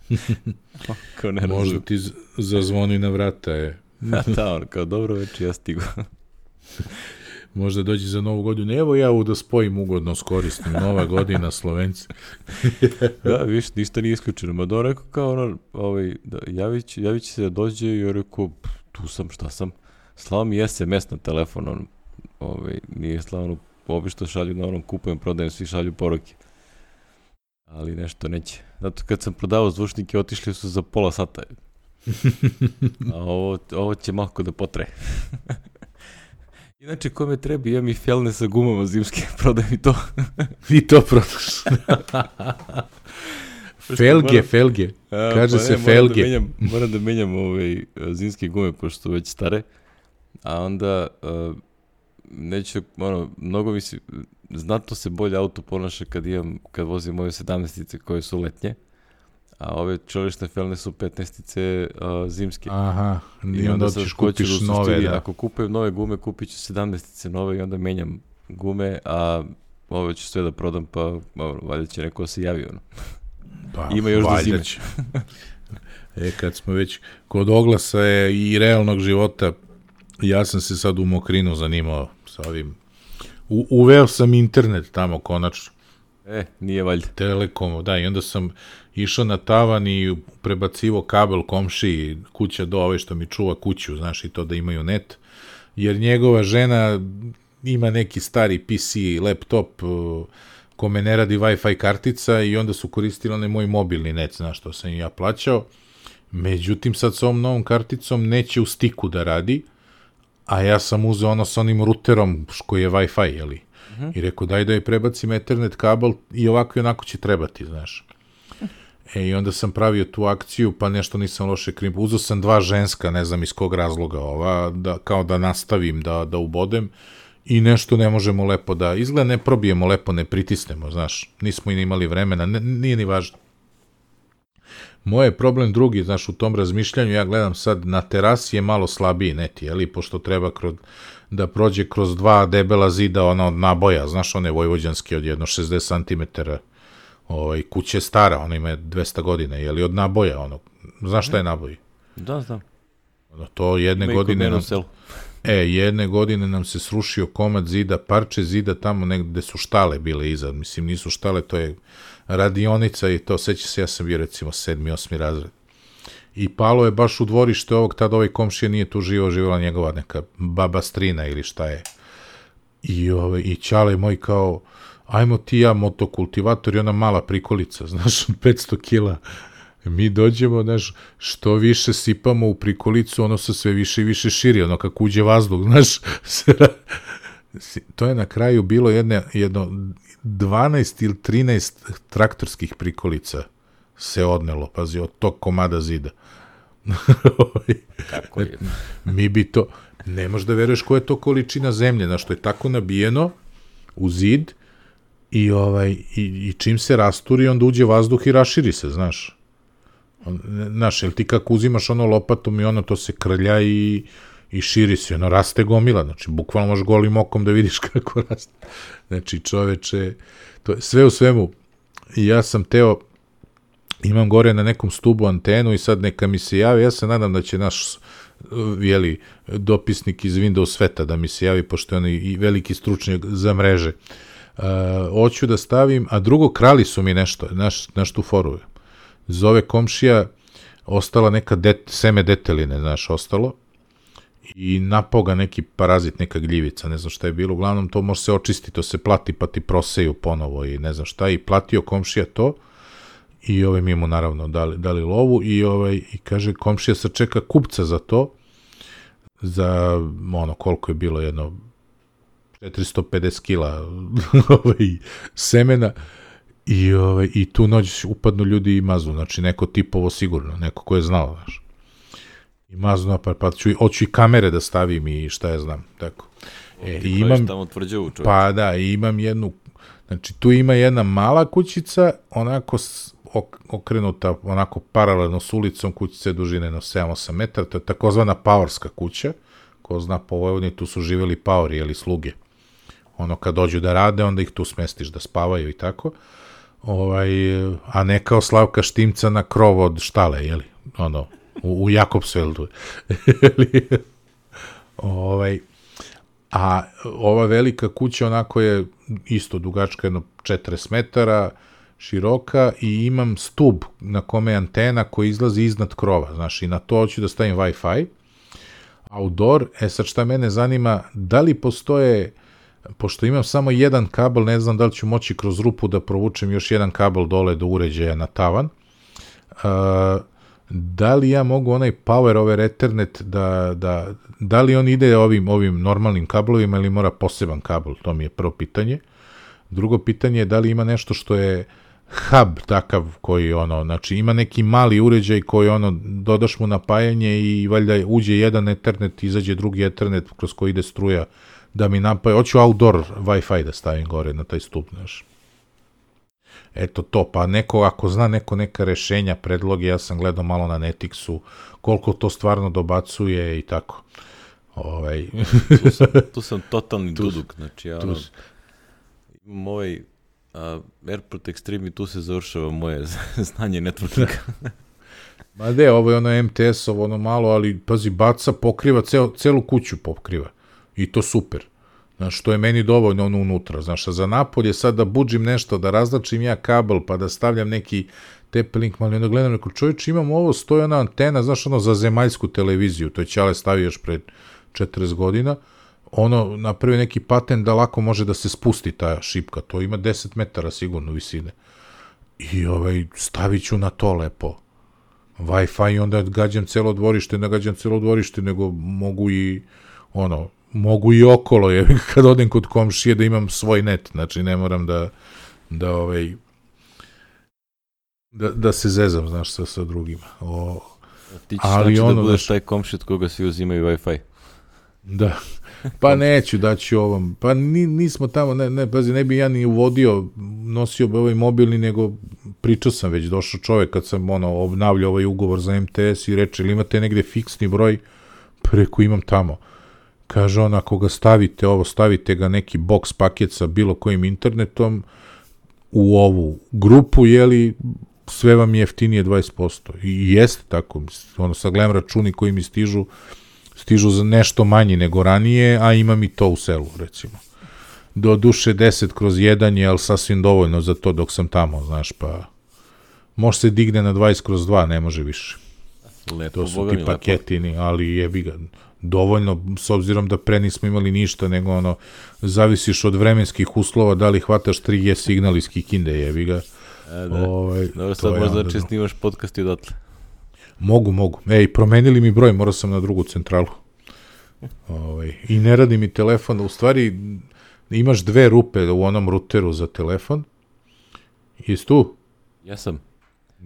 kao ne Možda ti zazvoni na vrata, je. da, da, on kao, dobro večer, ja stigu. Možda dođi za novu godinu. Evo ja u da spojim ugodno s korisnim. Nova godina, Slovenci. da, viš, ništa nije isključeno. Ma da rekao kao ono, ovaj, da, javit, javit će se da dođe i ja rekao, tu sam, šta sam. Slao mi SMS na telefon, on, ovaj, nije slao ono, obično šalju na onom kupujem, prodajem, svi šalju poruke. Ali nešto neće. Zato kad sam prodavao zvučnike, otišli su za pola sata. A ovo, ovo će malko da potre. Inače, kome treba, imam i fjelne sa gumama zimske, prodaj mi to. I to prodaš. felge, moram, felge. A, Kaže pa se ne, felge. Moram da menjam, moram da menjam ove ovaj, zimske gume, pošto već stare a onda uh, neću, ono, mnogo mi se, znatno se bolje auto ponaša kad imam, kad vozim moje 17 koje su letnje, a ove čovječne felne su 15-ice uh, zimske. Aha, i onda, onda ćeš kupiš da nove, da. Ako kupujem nove gume, kupit ću 17-ice nove i onda menjam gume, a ove ću sve da prodam, pa valjda će neko da se javi, ono. Pa, Ima još do zime. e, kad smo već kod oglasa je i realnog života, ja sam se sad u Mokrinu zanimao sa ovim. U, uveo sam internet tamo konačno. E, nije valjda. Telekom, da, i onda sam išao na tavan i prebacivo kabel komši kuća do ove što mi čuva kuću, znaš, i to da imaju net, jer njegova žena ima neki stari PC, laptop, kome ne radi Wi-Fi kartica i onda su koristili onaj moj mobilni net, znaš, što sam ja plaćao Međutim, sad sa ovom novom karticom neće u stiku da radi, a ja sam uzeo ono sa onim ruterom koji je Wi-Fi, jeli? Uh -huh. I rekao, daj da je prebacim Ethernet kabel i ovako i onako će trebati, znaš. E, i onda sam pravio tu akciju, pa nešto nisam loše krim. Uzeo sam dva ženska, ne znam iz kog razloga ova, da, kao da nastavim da, da ubodem i nešto ne možemo lepo da, izgleda ne probijemo lepo, ne pritisnemo, znaš, nismo i imali vremena, ne, nije ni važno. Moje problem drugi, znaš, u tom razmišljanju, ja gledam sad, na terasi je malo slabiji net, jeli, pošto treba kroz, da prođe kroz dva debela zida, ona od naboja, znaš, one vojvođanske od jedno 60 cm, ovaj, kuće stara, ona ima 200 godina, jeli, od naboja, ono, znaš šta je naboj? Da, znam. Ono, to jedne kod godine... Nam, e, jedne godine nam se srušio komad zida, parče zida tamo negde su štale bile iza, mislim, nisu štale, to je radionica i to, seća se, ja sam bio recimo sedmi, osmi razred. I palo je baš u dvorište ovog, tada ovaj komšija nije tu živao, živjela njegova neka baba strina ili šta je. I, ove, i Ćale moj kao, ajmo ti ja motokultivator i ona mala prikolica, znaš, od 500 kila. Mi dođemo, znaš, što više sipamo u prikolicu, ono se sve više i više širi, ono kako uđe vazduh, znaš, to je na kraju bilo jedne, jedno 12 ili 13 traktorskih prikolica se odnelo, pazi, od tog komada zida. Kako je? Mi bi to, ne možeš da veruješ koja je to količina zemlje, znaš, što je tako nabijeno u zid i, ovaj, i, i čim se rasturi, onda uđe vazduh i raširi se, znaš. Znaš, jel ti kako uzimaš ono lopatom i ono to se krlja i, i širi se, ono raste gomila, znači bukvalno možeš golim okom da vidiš kako raste. Znači čoveče, to je sve u svemu, ja sam teo, imam gore na nekom stubu antenu i sad neka mi se javi, ja se nadam da će naš jeli, dopisnik iz Windows sveta da mi se javi, pošto je on i veliki stručnjak za mreže. Uh, hoću da stavim, a drugo, krali su mi nešto, naš, naš tu foru. Zove komšija, ostala neka det, seme deteline, znaš, ostalo, i napao ga neki parazit, neka gljivica, ne znam šta je bilo, uglavnom to može se očistiti, to se plati pa ti proseju ponovo i ne znam šta, i platio komšija to, i ovaj mi mu naravno dali, dali lovu i ovaj i kaže komšija se čeka kupca za to za ono koliko je bilo jedno 450 kila ovaj semena. I ovaj i tu noć upadnu ljudi i mazu. Znači neko tipovo sigurno neko ko je znao znači i mazno pa pa ću hoću i kamere da stavim i šta ja znam tako e, i imam tamo tvrđavu pa da i imam jednu znači tu ima jedna mala kućica onako okrenuta onako paralelno s ulicom, kućice dužine na 7-8 metara, to je takozvana paorska kuća, ko zna po Vojvodini, tu su živjeli paori ili sluge. Ono kad dođu da rade, onda ih tu smestiš da spavaju i tako. Ovaj, a ne kao Slavka Štimca na krov od štale, jeli? Ono, u, u Jakobsveldu. ovaj, a ova velika kuća onako je isto dugačka jedno 40 metara, široka i imam stub na kome je antena koji izlazi iznad krova, znaš, i na to hoću da stavim Wi-Fi. Outdoor, e sad šta mene zanima, da li postoje, pošto imam samo jedan kabel, ne znam da li ću moći kroz rupu da provučem još jedan kabel dole do uređaja na tavan, uh, da li ja mogu onaj power over ethernet da, da, da li on ide ovim, ovim normalnim kablovima ili mora poseban kabel, to mi je prvo pitanje. Drugo pitanje je da li ima nešto što je hub takav koji ono, znači ima neki mali uređaj koji ono, dodaš mu napajanje i valjda uđe jedan ethernet, izađe drugi ethernet kroz koji ide struja da mi napaje, hoću outdoor Wi-Fi da stavim gore na taj stup, znaš. Eto to, pa neko, ako zna neko neka rešenja, predloge, ja sam gledao malo na Netixu, koliko to stvarno dobacuje i tako. Ovaj. tu, sam, tu sam totalni tu, duduk, znači ja ono, imam ovaj a Airport Extreme i tu se završava moje znanje networkinga. Ma de, ovo je ono MTS-ovo, ono malo, ali pazi, baca, pokriva, cel, celu kuću pokriva. I to super. Znaš, to je meni dovoljno ono unutra. Znaš, a za napolje sad da buđim nešto, da razlačim ja kabel, pa da stavljam neki TP-Link, ali onda gledam, neko čovječ, imam ovo, stoji ona antena, znaš, ono, za zemaljsku televiziju, to je Ćale stavio još pred 40 godina, ono napravi neki patent da lako može da se spusti ta šipka, to ima 10 metara sigurno visine. I ovaj, stavit ću na to lepo. Wi-Fi i onda gađam celo dvorište, ne gađam celo dvorište, nego mogu i ono, mogu i okolo, je, kad odem kod komšije da imam svoj net, znači ne moram da, da ovaj, da, da se zezam, znaš, sa, sa drugima. O, Ti ćeš ali znači ono, da budeš taj komšit koga svi uzimaju Wi-Fi. Da. Pa neću daći ovom. Pa ni, nismo tamo, ne, ne, pazi, ne bi ja ni uvodio, nosio bi ovaj mobilni, nego pričao sam već, došao čovek kad sam ono, obnavljao ovaj ugovor za MTS i reče, ili imate negde fiksni broj, preko imam tamo. Kaže on, ako ga stavite, ovo, stavite ga neki box paket sa bilo kojim internetom u ovu grupu, jeli, sve vam je jeftinije 20%. I jeste tako, ono, sad gledam računi koji mi stižu, stižu za nešto manji nego ranije, a imam i to u selu, recimo. Do duše 10 kroz 1 je, ali sasvim dovoljno za to dok sam tamo, znaš, pa može se digne na 20 kroz 2, ne može više. Lepo, to su ti paketini, lepo. ali jebi ga, dovoljno, s obzirom da pre nismo imali ništa, nego ono, zavisiš od vremenskih uslova, da li hvataš 3G signal iz Kikinde, jebi ga. E, da. Ovaj, Dobro, sad možda čest imaš podcast i odatle. Mogu, mogu. Ej, promenili mi broj, morao sam na drugu centralu. Ovaj, I ne radi mi telefon, u stvari imaš dve rupe u onom ruteru za telefon. Jesi tu? Ja sam.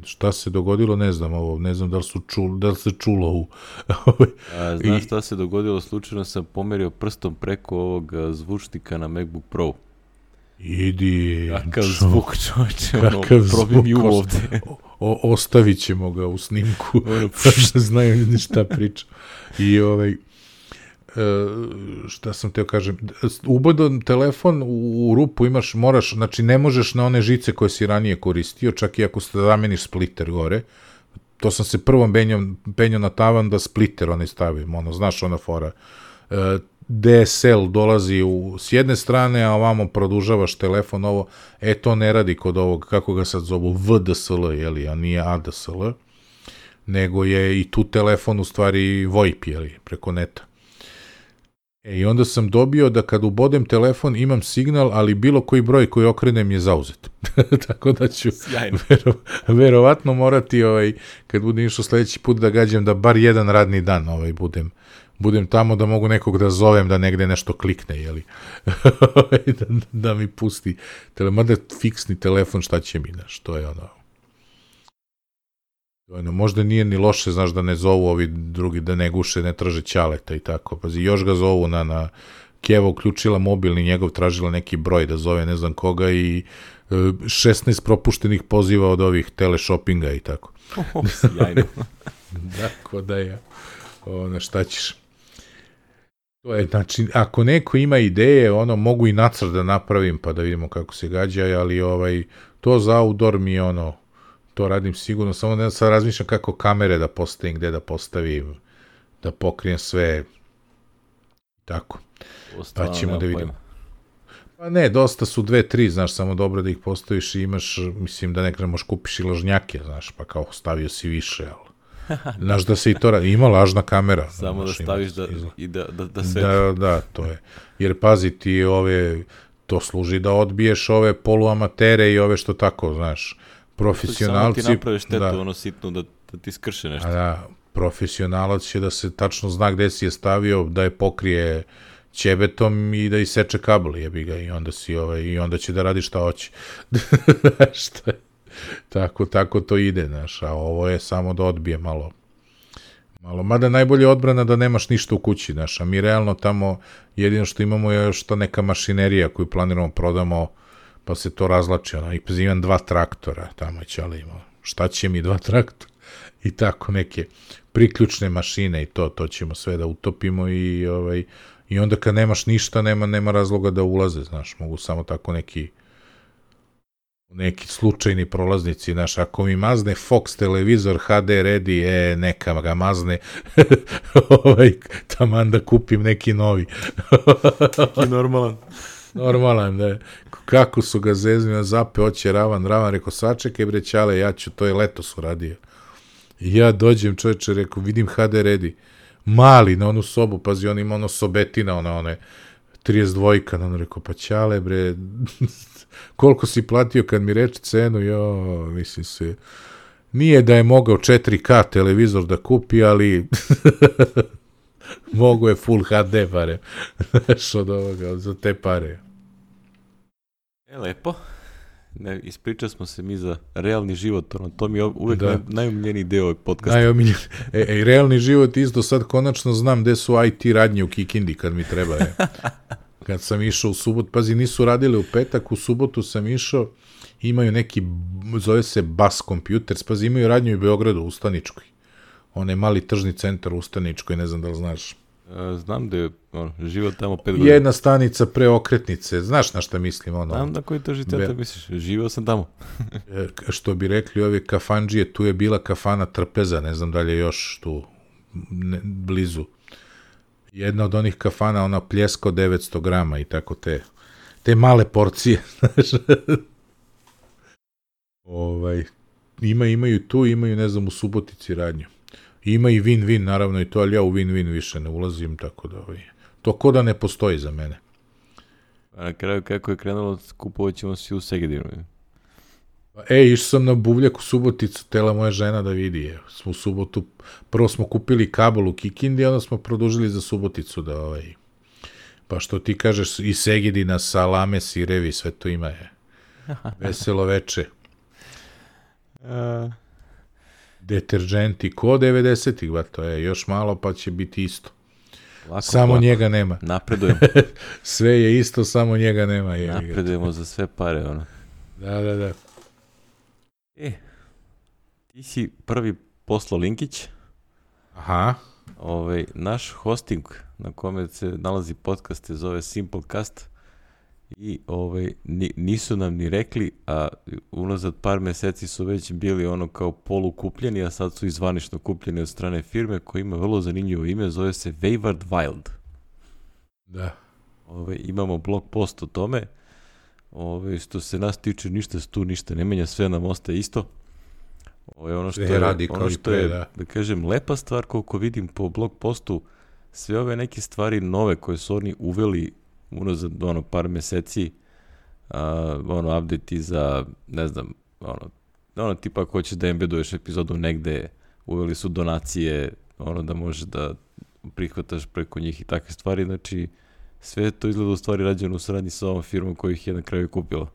Šta se dogodilo, ne znam ovo, ne znam da li, su čul, da li se čulo u... A, znaš I... šta se dogodilo, slučajno sam pomerio prstom preko ovog zvučnika na MacBook Pro. Idi. Kakav zvuk čovječe, ono, probi mi ovde. O, ostavit ćemo ga u snimku, pa da znaju ljudi šta priča. I ovaj, šta sam teo kažem, ubodan telefon u, rupu imaš, moraš, znači ne možeš na one žice koje si ranije koristio, čak i ako zameniš splitter gore, to sam se prvom penjao, penjao na tavan da splitter onaj stavim, ono, znaš ona fora. E, DSL dolazi u, s jedne strane, a ovamo produžavaš telefon ovo, e to ne radi kod ovog, kako ga sad zovu, VDSL, jeli, a nije ADSL, nego je i tu telefon u stvari VoIP, jeli, preko neta. E, I onda sam dobio da kad ubodem telefon imam signal, ali bilo koji broj koji okrenem je zauzet. Tako da ću vero, verovatno morati ovaj, kad budem išao sledeći put da gađam da bar jedan radni dan ovaj, budem budem tamo da mogu nekog da zovem da negde nešto klikne, jeli? da, da mi pusti. Tele, mada fiksni telefon, šta će mi, znaš, to je ono... Ono, možda nije ni loše, znaš, da ne zovu ovi drugi, da ne guše, ne traže ćaleta i tako. Pazi, još ga zovu na, na Kjeva uključila mobilni, njegov tražila neki broj da zove ne znam koga i 16 e, propuštenih poziva od ovih teleshoppinga i tako. Oh, sjajno. da, ko da je. Ono, šta ćeš? To je, znači, ako neko ima ideje, ono, mogu i nacrt da napravim, pa da vidimo kako se gađa, ali ovaj, to za outdoor mi ono, to radim sigurno, samo ne sad razmišljam kako kamere da postavim, gde da postavim, da pokrijem sve, tako. Ostalo, pa ćemo da vidimo. Pa ne, dosta su dve, tri, znaš, samo dobro da ih postaviš i imaš, mislim da nekada možeš kupiš i lažnjake, znaš, pa kao stavio si više, ali Znaš da se i to radi. Ima lažna kamera. Samo da staviš da, i da, da, da sve... Da, da, to je. Jer pazi ti ove, to služi da odbiješ ove poluamatere i ove što tako, znaš, profesionalci... Samo ti napraviš štetu, da. ono sitno, da, da ti skrše nešto. A da, profesionalac će da se tačno zna gde si je stavio, da je pokrije ćebetom i da iseče kabel, jebi ga, i onda si ovaj, i onda će da radi šta hoće. šta je? tako, tako to ide, znaš, a ovo je samo da odbije malo. Malo, mada najbolje odbrana da nemaš ništa u kući, znaš, a mi realno tamo jedino što imamo je ta neka mašinerija koju planiramo prodamo, pa se to razlači, ono, i imam dva traktora, tamo će, ali ima, šta će mi dva traktora? I tako neke priključne mašine i to, to ćemo sve da utopimo i, ovaj, i onda kad nemaš ništa, nema, nema razloga da ulaze, znaš, mogu samo tako neki neki slučajni prolaznici, naš, ako mi mazne Fox televizor HD ready, e, neka ga mazne, ovaj, taman da kupim neki novi. neki normalan. Normalan, da. Kako su ga zezni na zape, oće Ravan, Ravan, rekao, sačekaj bre, čale, ja ću, to je letos uradio. I ja dođem, čoveče, rekao, vidim HD ready, mali na onu sobu, pazi, on ima ono sobetina, ona, one, 32-ka, on rekao, pa čale, bre, koliko si platio kad mi reče cenu, jo, mislim se, nije da je mogao 4K televizor da kupi, ali mogo je full HD pare. Znaš, od ovoga, za te pare. E, lepo. Ne, ispričali smo se mi za realni život, ono, to mi je uvek Da. naj, najomiljeniji deo ovog podcasta. Najomiljen. E, e, realni život isto sad konačno znam gde su IT radnje u Kikindi kad mi treba. Je. Kad sam išao u subot, pazi, nisu radile u petak, u subotu sam išao, imaju neki, zove se Bas Computers, pazi, imaju radnju i u Beogradu, u Staničkoj. Onaj mali tržni centar u Staničkoj, ne znam da li znaš. E, znam da je život tamo pet godina. Jedna stanica pre okretnice, znaš na šta mislim, ono, Znam da koji trži Be- centar misliš, živao sam tamo. e, što bi rekli ovi kafanđije, tu je bila kafana Trpeza, ne znam da li je još tu ne, blizu. Jedna od onih kafana, ona pljesko 900 grama i tako te, te male porcije, znaš. ovaj, ima, imaju tu, imaju, ne znam, u Subotici radnju. Ima i win-win, naravno i to, ali ja u win-win više ne ulazim, tako da, ovaj, to ko da ne postoji za mene. A na kraju kako je krenulo, kupovat ćemo svi u Segedinu. E, išao sam na buvljak u Suboticu, tela moja žena da vidi je. Smo u subotu, prvo smo kupili kabel u Kikindi, onda smo produžili za Suboticu da ovaj, pa što ti kažeš i Segedina, salame, sirevi, sve to ima je. Veselo veče. A, Deterđenti, ko 90-ih, ba to je, još malo pa će biti isto. lako, Samo lako. njega nema. Napredujemo, Sve je isto, samo njega nema. Je. napredujemo za sve pare, ono. Da, da, da. E, ti si prvi poslao linkić, Aha, ovaj, naš hosting na kome se nalazi podcast se zove Simplecast i ovaj, ni, nisu nam ni rekli, a unazad par meseci su već bili ono kao polukupljeni, a sad su izvanično kupljeni od strane firme koja ima vrlo zanimljivo ime, zove se Wayward Wild. da. Ove, imamo blog post o tome. Ove, što se nas tiče, ništa se tu ništa ne menja, sve nam ostaje isto. Ove, ono što je, radi ono i što je, da. da kažem, lepa stvar koliko vidim po blog postu, sve ove neke stvari nove koje su oni uveli unazad ono, par meseci, a, ono, update za, ne znam, ono, ono tipa ako hoćeš da embeduješ epizodu negde, uveli su donacije, ono da možeš da prihvataš preko njih i takve stvari, znači sve to izgleda u stvari rađeno u saradnji sa ovom firmom koja ih je na kraju kupila.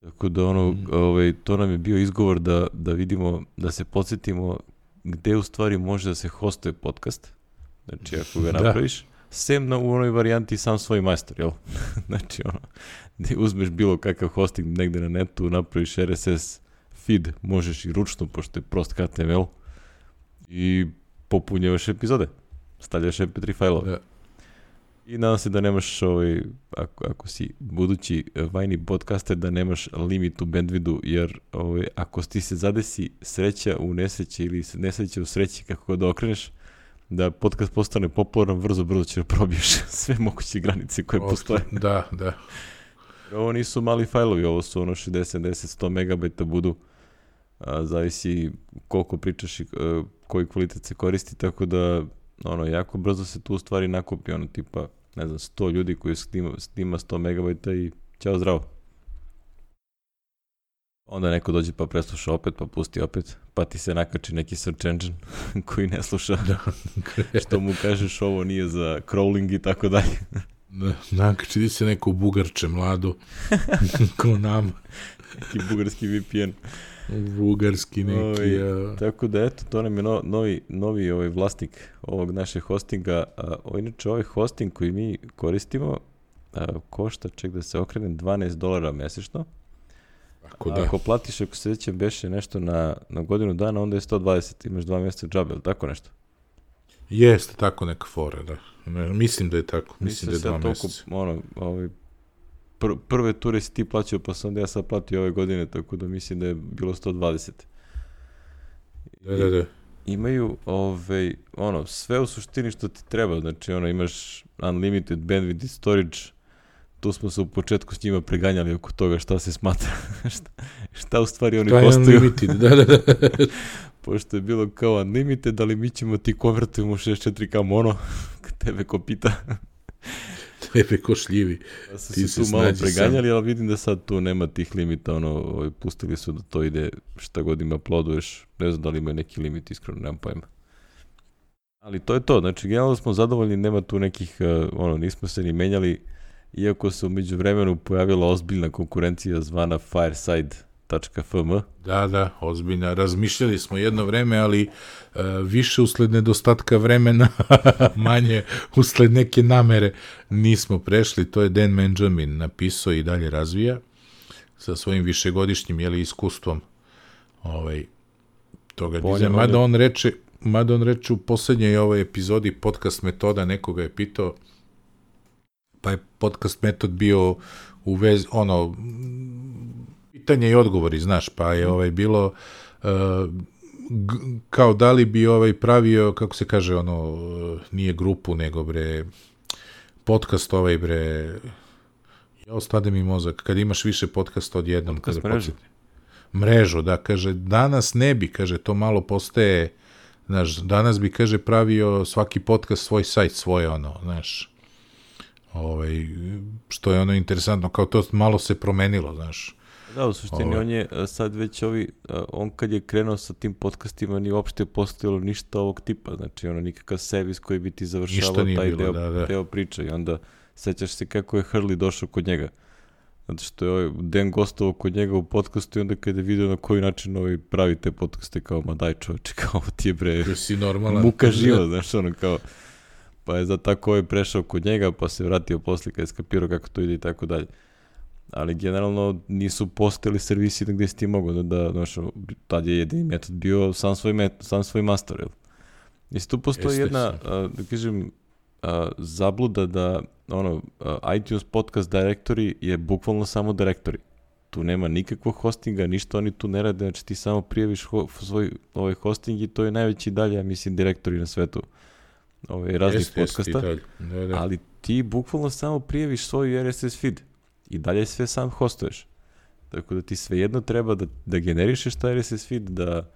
Tako da ono, Mhm. ovaj, to nam je bio izgovor da, da vidimo, da se podsjetimo gde u stvari može da se hostuje podcast. Znači ako ga Da. Sem na, u onoj varijanti sam svoj majstor, jel? znači ono, gde uzmeš bilo kakav hosting negde na netu, napraviš RSS feed, možeš i ručno, pošto je prost HTML, i popunjavaš epizode. Stavljaš MP3 fajlove. Da. I nadam se da nemaš, ovaj, ako, ako si budući eh, vajni podcaster, da nemaš limit u bandvidu, jer ovaj, ako ti se zadesi sreća u nesreći ili nesreća u sreći, kako god da okreneš, da podcast postane popularan, brzo, brzo ćeš da probiješ sve moguće granice koje postoje. Da, da. Ovo nisu mali fajlovi, ovo su ono 60, 70, 100 megabajta budu, a, zavisi koliko pričaš i e, koji kvalitet se koristi, tako da ono, jako brzo se tu stvari nakupi, ono tipa, ne znam, 100 ljudi koji snima, snima 100 megabajta i ćao zdravo. Onda neko dođe pa presluša opet, pa pusti opet, pa ti se nakači neki search engine koji ne sluša, što mu kažeš ovo nije za crawling i tako dalje. Da, nakači ti se neko bugarče mlado, ko nam, Neki bugarski VPN. bugarski neki. Ovaj, a, Tako da eto, to nam je no, novi, novi ovaj vlasnik ovog našeg hostinga. A, o, inače, ovaj hosting koji mi koristimo a, košta, ček da se okrenem, 12 dolara mesečno. Ako A da, Ako platiš, ako se sećam, beše nešto na, na godinu dana, onda je 120, imaš dva mjeseca džabe, ili tako nešto? jeste tako neka fora, da. Ne, mislim da je tako, mislim da je dva meseca. Ono, ovaj, pr prve ture si ti plaćao, pa sam onda ja sad platio ove godine, tako da mislim da je bilo 120. Da, da, da. imaju ovaj, ono, sve u suštini što ti treba, znači ono, imaš unlimited bandwidth storage, tu smo se u početku s njima preganjali oko toga šta se smatra, šta, šta u stvari oni je postaju, unlimited, da, da, da. pošto je bilo kao unlimited, ali mi ćemo ti konvertujemo u 64K mono, tebe ko pita. tebe ko šljivi. Ja sam Ti se tu malo preganjali, ali vidim da sad tu nema tih limita, ono, ovaj, pustili su da to ide šta god ima ploduješ, ne znam da li imaju neki limit, iskreno, nemam pojma. Ali to je to, znači generalno smo zadovoljni, nema tu nekih, uh, ono, nismo se ni menjali, iako se umeđu vremenu pojavila ozbiljna konkurencija zvana Fireside.fm, Da, da, ozbiljno. Razmišljali smo jedno vreme, ali e, više usled nedostatka vremena, manje usled neke namere nismo prešli. To je Dan Benjamin napisao i dalje razvija sa svojim višegodišnjim jeli, iskustvom ovaj, toga dizajna. Mada on reče, mada on reče u poslednjoj ovoj epizodi podcast metoda, nekoga je pitao, pa je podcast metod bio u vezi, ono, pitanje i odgovori, znaš, pa je ovaj bilo uh, kao da li bi ovaj pravio, kako se kaže, ono, nije grupu, nego bre, podcast ovaj bre, ja ostade mi mozak, kad imaš više podcasta odjednom. Podcast kada mrežu. Mrežu, da, kaže, danas ne bi, kaže, to malo postaje, znaš, danas bi, kaže, pravio svaki podcast svoj sajt, svoje ono, znaš, ovaj, što je ono interesantno, kao to malo se promenilo, znaš, Da, u suštini Ovaj. on je a, sad već ovi, a, on kad je krenuo sa tim podcastima nije uopšte postojalo ništa ovog tipa, znači ono nikakav servis koji bi ti završavao taj bilo, deo, da, da. deo priče i onda sećaš se kako je Hurley došao kod njega. Zato što je ovaj Den gostovao kod njega u podcastu i onda kada je vidio na koji način ovaj pravi te podcaste kao ma daj čoveče, kao ti je bre Da si normalan. muka živa, znaš ono kao pa je za tako ovaj prešao kod njega pa se vratio posle kad je skapirao kako to ide i tako dalje ali generalno nisu postojali servisi gde si ti mogao da, da znaš, tad je jedini metod bio sam svoj, met, sam svoj master, jel? Isto tu postoji Jeste, jedna, a, da kažem, a, zabluda da ono, a, iTunes podcast directory je bukvalno samo directory. Tu nema nikakvog hostinga, ništa oni tu ne rade, znači ti samo prijaviš ho, svoj ovaj hosting i to je najveći dalje, ja mislim, direktori na svetu ovaj, raznih jeste, podcasta dalje. Da, da. ali ti bukvalno samo prijaviš svoj RSS feed i dalje sve sam hostuješ. Tako da ti svejedno treba da, da generišeš taj RSS feed, da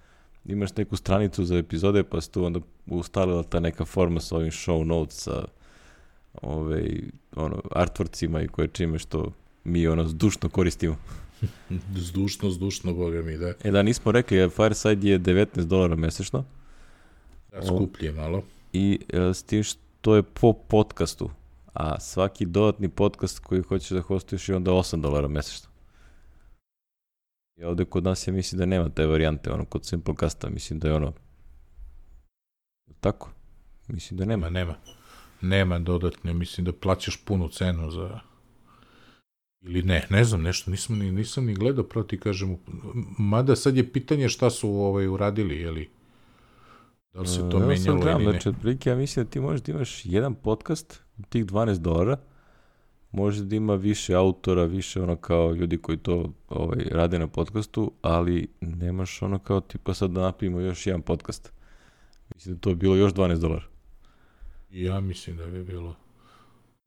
imaš neku stranicu za epizode, pa se tu onda ustalila ta neka forma sa ovim show notes, sa ovaj, ono, artworkcima i koje čime što mi ono zdušno koristimo. Zdušno, zdušno, boga mi, da. E da, nismo rekli, Fireside je 19 dolara mesečno da skuplje malo. I e, s tim što je po podcastu, a svaki dodatni podcast koji hoćeš da hostuješ je onda 8 dolara mesečno. I ovde kod nas ja mislim da nema te varijante, ono kod Simplecasta, mislim da je ono tako. Mislim da nema. Nema, nema. Dodatne, mislim da plaćaš punu cenu za... Ili ne, ne znam, nešto, nisam ni, nisam ni gledao, pravo ti kažem, mada sad je pitanje šta su ovaj uradili, jeli? Da li se to evo sad menjalo gledam, ili ne? Znači, otprilike ja mislim da ti možeš da imaš jedan podcast od tih 12 dolara, može da ima više autora, više ono kao ljudi koji to ovaj, rade na podcastu, ali nemaš ono kao tipa sad da napravimo još jedan podcast. Mislim da to je bilo još 12 dolara. Ja mislim da bi bilo.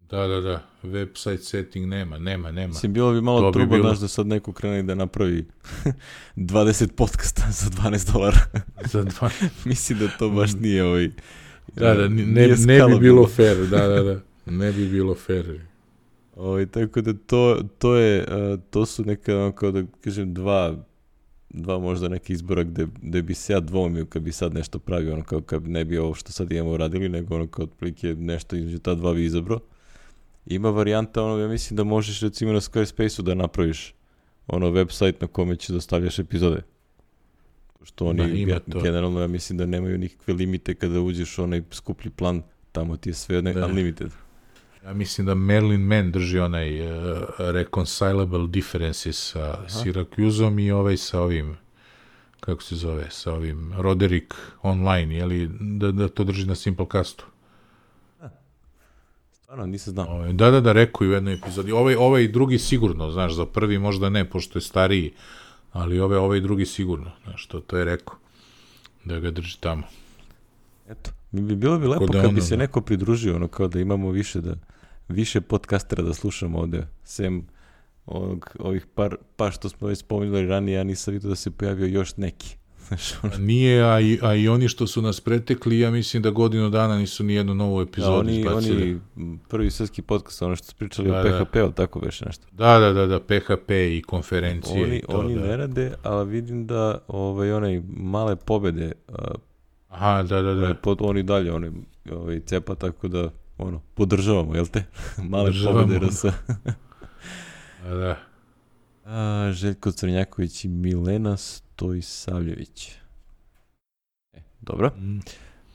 Da, da, da, website setting nema, nema, nema. Mislim, bilo bi malo To bi bilo. znaš, da sad neko krene da napravi 20 podcasta za 12 dolara. Za dva... Mislim da to baš nije ovaj... Da, da, ne, nije ne, ne bi bilo fair, da, da, da, ne bi bilo fair. Ovaj, tako da to, to je, uh, to su neka, kao da kažem, dva, dva možda neke izbora gde, gde bi se ja dvomio kad bi sad nešto pravio, ono kao kad ne bi ovo što sad imamo radili, nego ono kao otprilike nešto između ta dva bi izabrao. Ima varijanta, ono, ja mislim da možeš recimo na Squarespace-u da napraviš ono website na kome će da stavljaš epizode. Što oni Da, ima ja, to. generalno ja mislim da nemaju nikakve limite kada uđeš u onaj skuplji plan, tamo ti je sve ne, Da. unlimited. Ja mislim da Merlin Mann drži onaj uh, Reconcilable Differences sa Syracuseom i ovaj sa ovim kako se zove, sa ovim Roderick Online, jeli, da, da to drži na Simplecastu. Stvarno, nisam znao. Ovaj, Da, da, da, rekao i u jednoj epizodi. Ovaj, ovaj drugi sigurno, znaš, za prvi možda ne, pošto je stariji, ali ovaj, ovaj drugi sigurno, znaš, to, to je rekao. Da ga drži tamo. Eto, mi bi bilo bi lepo da kad bi ono, se da. neko pridružio, ono kao da imamo više da više podcastera da slušamo ovde, sem ovog, ovih par, pa što smo već spominjali ranije, ja nisam vidio da se pojavio još neki. Nije, a i, a i oni što su nas pretekli, ja mislim da godinu dana nisu ni jednu novu da, epizodu oni, izbacili. oni prvi svetski podcast, ono što su pričali Da, o da. PHP, ali tako beše nešto. Da, da, da, da, PHP i konferencije Oni, i to, oni da. ne rade, ali vidim da ovaj, onaj male pobede, a, Aha, da, da, da. pod, oni dalje, oni ovaj, cepa, tako da, ono, podržavamo, jel te? male Podržavamo. pobede RS. da, da. A, Željko Crnjaković i Milena Stojsavljević. E, dobro, Mm.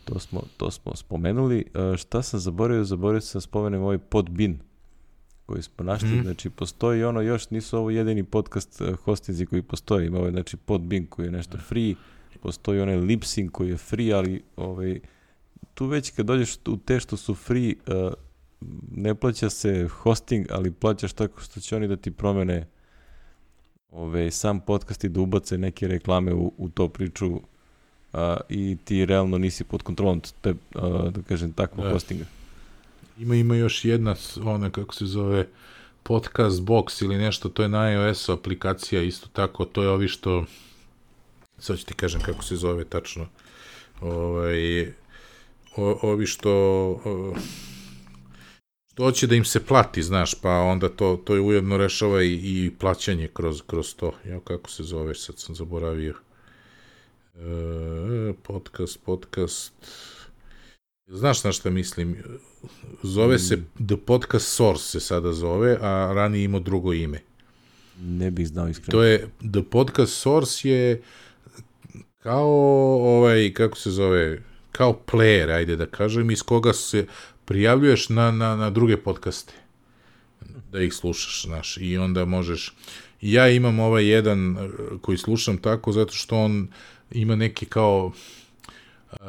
to smo, to smo spomenuli. A, šta sam zaboravio? Zaboravio sam da spomenem ovaj podbin koji smo našli. Mhm. Znači, postoji ono, još nisu ovo jedini podcast eh, hostinzi koji postoji. Ima ovaj, znači, podbin koji je nešto free, postoji onaj Lipsync koji je free, ali ovaj, tu već kad dođeš u te što su free, eh, ne plaća se hosting, ali plaćaš tako što će oni da ti promene ove, sam podcast i da ubace neke reklame u, u to priču a, i ti realno nisi pod kontrolom te, a, da kažem, takvog Da. hostinga. Ima, ima još jedna, ona kako se zove, podcast box ili nešto, to je na ios aplikacija, isto tako, to je ovi što, sad ću ti kažem kako se zove tačno, ovaj, o, ovi što, o, što hoće da im se plati, znaš, pa onda to, to je ujedno rešava i, i plaćanje kroz, kroz to. Ja, kako se zove, sad sam zaboravio. E, podcast, podcast, Znaš na šta mislim? Zove se The Podcast Source se sada zove, a ranije imao drugo ime. Ne bih znao iskreno. To je, The Podcast Source je kao ovaj, kako se zove, kao player, ajde da kažem, iz koga se prijavljuješ na, na, na druge podcaste. Da ih slušaš, znaš, i onda možeš... Ja imam ovaj jedan eh, koji slušam tako zato što on ima neki kao Uh,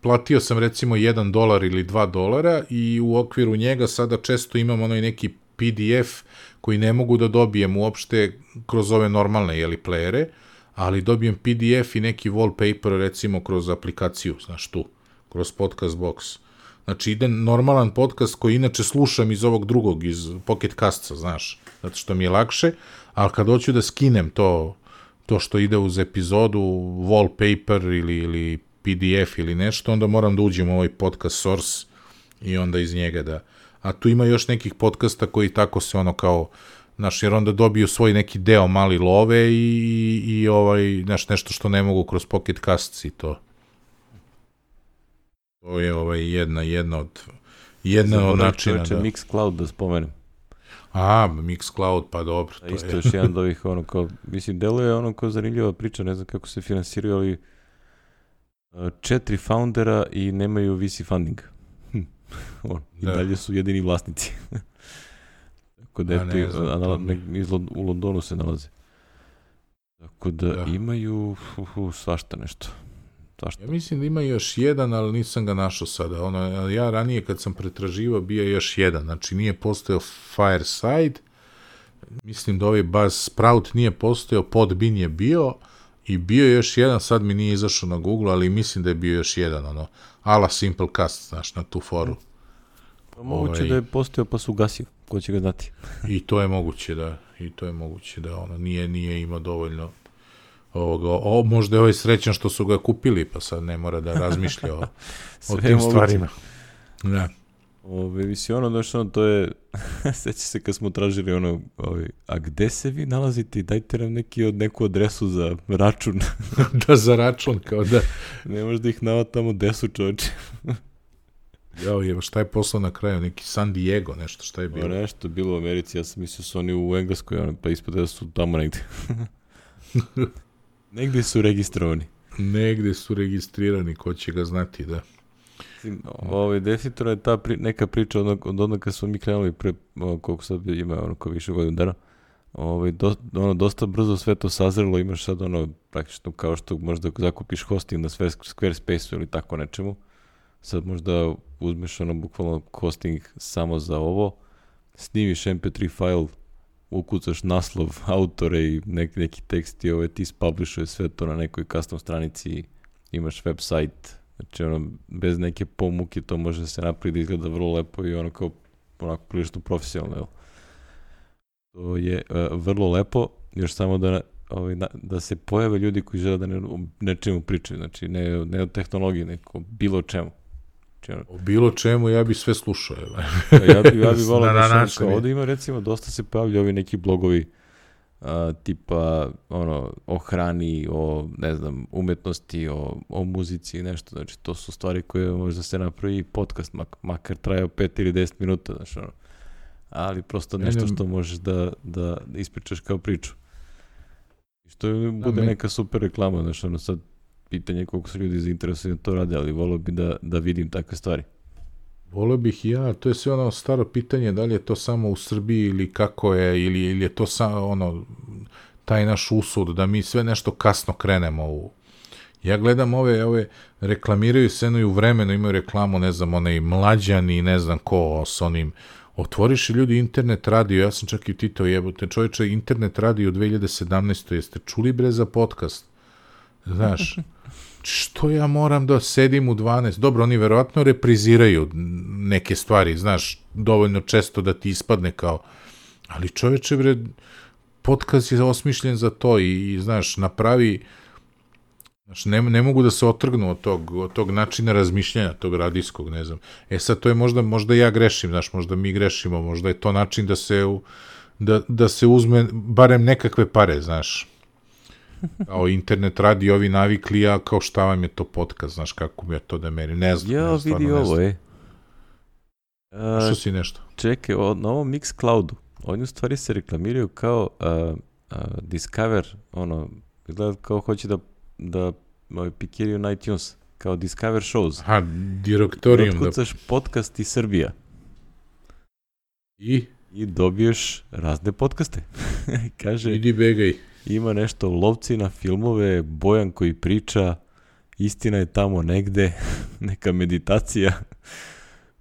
platio sam recimo 1 dolar ili 2 dolara i u okviru njega sada često imam onaj neki PDF koji ne mogu da dobijem uopšte kroz ove normalne jeli playere, ali dobijem PDF i neki wallpaper recimo kroz aplikaciju, znaš tu, kroz podcast box. Znači ide normalan podcast koji inače slušam iz ovog drugog, iz Pocket Casta, znaš, zato što mi je lakše, ali kad hoću da skinem to to što ide uz epizodu, wallpaper ili, ili PDF ili nešto, onda moram da uđem u ovaj podcast source i onda iz njega da... A tu ima još nekih podcasta koji tako se ono kao, znaš, jer onda dobiju svoj neki deo mali love i, i, i ovaj, znaš, nešto što ne mogu kroz Pocket Casts i to. To je ovaj jedna, jedna od jedna od načina, čoveče da. Mixcloud da spomenem. A, Mixcloud, pa dobro. To isto je. još jedan od ovih, ono kao, mislim, deluje ono kao zanimljiva priča, ne znam kako se finansiraju, ali uh, četiri foundera i nemaju VC funding. Hm. Ono, I Da. dalje su jedini vlasnici. Tako da, eto, ne i- znam, a, to nala- mi- ne- iz u Londonu se nalaze. Tako da, Da. imaju hu, hu, svašta nešto. Svašta. Ja mislim da ima još jedan, ali nisam ga našao sada. Ono, ja ranije kad sam pretraživao bio je još jedan. Znači nije postojao Fireside, mislim da ovaj Buzz Sprout nije postojao, Podbean je bio i bio je još jedan, sad mi nije izašao na Google, ali mislim da je bio još jedan, ono, ala Simplecast, znaš, na tu foru. Pa Moguće ovaj- da je postao pa su ugasio. Ko će ga znati? I to je moguće da, i to je moguće da ono, nije, nije imao dovoljno ovoga, o, možda je ovaj srećan što su ga kupili, pa sad ne mora da razmišlja o, o tim stvarima. Da. Ove, mislim, ono, znaš, ono, to je, seća se kad smo tražili ono, ovaj, a gde se vi nalazite i dajte nam neki od, neku adresu za račun. da za račun, kao da, ne možda ih navatamo desu čoveče. jao je, šta je poslao na kraju, neki San Diego, nešto, šta je Bilo bilo? nešto bilo u Americi, ja sam mislio su oni u Engleskoj, ono, pa ispod da su tamo negde. Negde su registrovani. Negde su registrirani, ko će ga znati, da. Mislim, Ovaj, definitivno je ta pri, neka priča od, od onda kad smo mi krenuli pre, o, koliko sad ima, ono, ko više godina dana, ovaj, do, ono, dosta brzo sve to sazrelo, imaš sad ono, praktično kao što možda zakupiš hosting na sve, Squarespace-u ili tako nečemu, sad možda uzmeš ono, bukvalno hosting samo za ovo, snimiš mp3 file, ukucaš naslov, autore i nek, neki tekst i ovaj, ti spublishuje sve to na nekoj custom stranici, imaš website, Znači, ono, bez neke pomuke to može da se napravi da izgleda vrlo lepo i ono kao onako prilično profesionalno, jel? To je uh, vrlo lepo, još samo da ovaj, na, da se pojave ljudi koji žele da ne, nečemu pričaju, znači ne, ne o tehnologiji, neko bilo čemu. Znači, ono, O bilo čemu ja bi sve slušao. evo. ja bi, ja bi volao da na sam, kao, je. ovde ima recimo, dosta se pojavlja ovi neki blogovi a, tipa ono, o hrani, o ne znam, umetnosti, o, o muzici i nešto, znači to su stvari koje možda se napravi i podcast, mak, makar trajao 5 ili 10 minuta, znači ono, ali prosto Ne, nešto ne, što možeš da, da ispričaš kao priču. I što bude meni- neka super reklama, znači ono sad pitanje koliko su ljudi zainteresovani da to rade, ali volio bi da, da vidim takve stvari. Volio bih ja, to je sve ono staro pitanje, da li je to samo u Srbiji ili kako je, ili, ili je to samo ono, taj naš usud, da mi sve nešto kasno krenemo u... Ja gledam ove, ove, reklamiraju se jedno i u vremenu, imaju reklamu, ne znam, onaj mlađani, ne znam ko, s onim, otvoriš i ljudi internet radio, ja sam čak i titao jebote, čovječe, internet radio u 2017. Jeste čuli bre za podcast? Znaš, što ja moram da sedim u 12? Dobro, oni verovatno repriziraju neke stvari, znaš, dovoljno često da ti ispadne kao, ali čoveče, bre, podcast je osmišljen za to i, i znaš, napravi, znaš, ne, ne mogu da se otrgnu od tog, od tog načina razmišljanja, tog radijskog, ne znam. E sad, to je možda, možda ja grešim, znaš, možda mi grešimo, možda je to način da se, da, da se uzme barem nekakve pare, znaš kao internet radi ovi navikli, a kao šta vam je to podcast, znaš kako mi je to da merim, ne znam. Ja ne, vidi ovo, ej. A, Što si nešto? čekaj, o, na ovom Mixcloudu, oni u stvari se reklamiraju kao a, a, Discover, ono, izgleda kao hoće da, da ovaj, pikiraju na iTunes, kao Discover Shows. Aha, direktorijum da... Otkucaš podcast iz Srbija I, i dobiješ razne podcaste. Kaže, idi begaj. Ima nešto lovci na filmove, Bojan koji priča, istina je tamo negde, neka meditacija.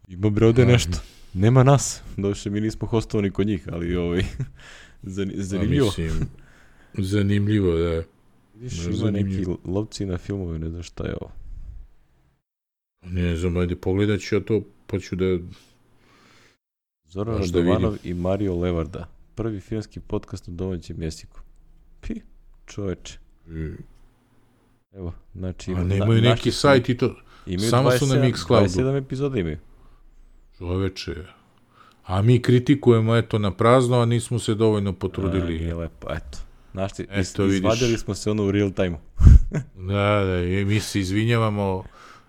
Ima bre ovde nešto. Nema nas. Došle, mi nismo hostovani kod njih, ali ovaj, zani- A, zanimljivo. mislim, zanimljivo, da. Da, ima neki zanimljivo. lovci na filmove, ne znam šta je ovo. Ne znam, ajde pogledat ću ja to, pa ću da... Zoran da. Radovanov i Mario Levarda. Prvi filmski podcast na domaćem jeziku. Pi, čoveče. Evo, znači... A na- nemaju našli neki sajt i to, Imaju samo su na 27 Mixcloudu. 27 epizoda imaju. čoveče. A mi kritikujemo, eto, na prazno, a nismo se dovoljno A, potrudili. nije lepo, eto. Našli, Eto, eto, izvadili smo se ono u real time Da, da, i mi se izvinjavamo,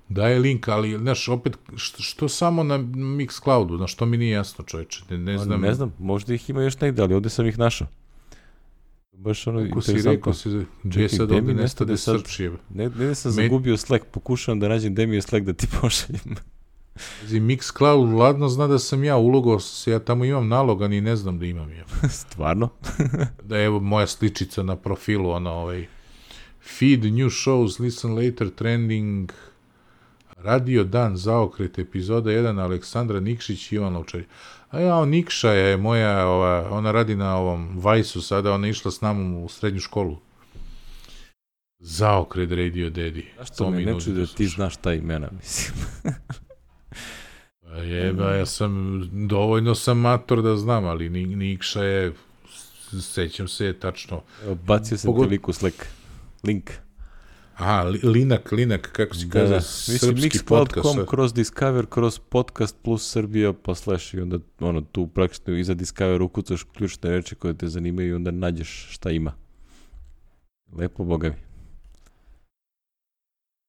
daje link, ali, znaš, opet, što, što samo na Mixcloudu, znaš, to mi nije jasno, čoveče, ne, ne znam. Ne znam, možda ih ima još negde, ali ovde sam ih našao. Baš ono Kako si rekao, si, gdje je Čekaj, sad ovde nestade. Ne, ne sam Me- zagubio Slack, pokušavam da nađem gde mi je Slack da ti pošaljem. Pazi, Mixcloud ladno zna da sam ja, se, ja tamo imam nalog, a ni ne znam da imam ja. Stvarno? Da je evo moja sličica na profilu, ono, ovaj, feed, new shows, listen later, trending, radio dan, zaokret, epizoda 1, Aleksandra Nikšić i Ivan Lovčar. A ja, Nikša je moja, ova, ona radi na ovom Vajsu sada, ona je išla s nama u srednju školu. Zaokret Radio Daddy. Zašto To me ne čuje da ti znaš ta imena, mislim. Pa Jeba, ja sam, dovoljno sam mator da znam, ali Ni- Nikša je, sećam se tačno. Bacio sam Pogod- ti lik u Slack. Link. Aha, li- Linak, Linak, kako si Da, kaže, da. Mislim, srpski podcast. Mixcloud.com kroz Discover, kroz podcast plus Srbija pa slash i onda ono, tu praktično iza Discover ukucaš ključne reči koje te zanimaju i onda nađeš šta ima. Lepo, boga mi.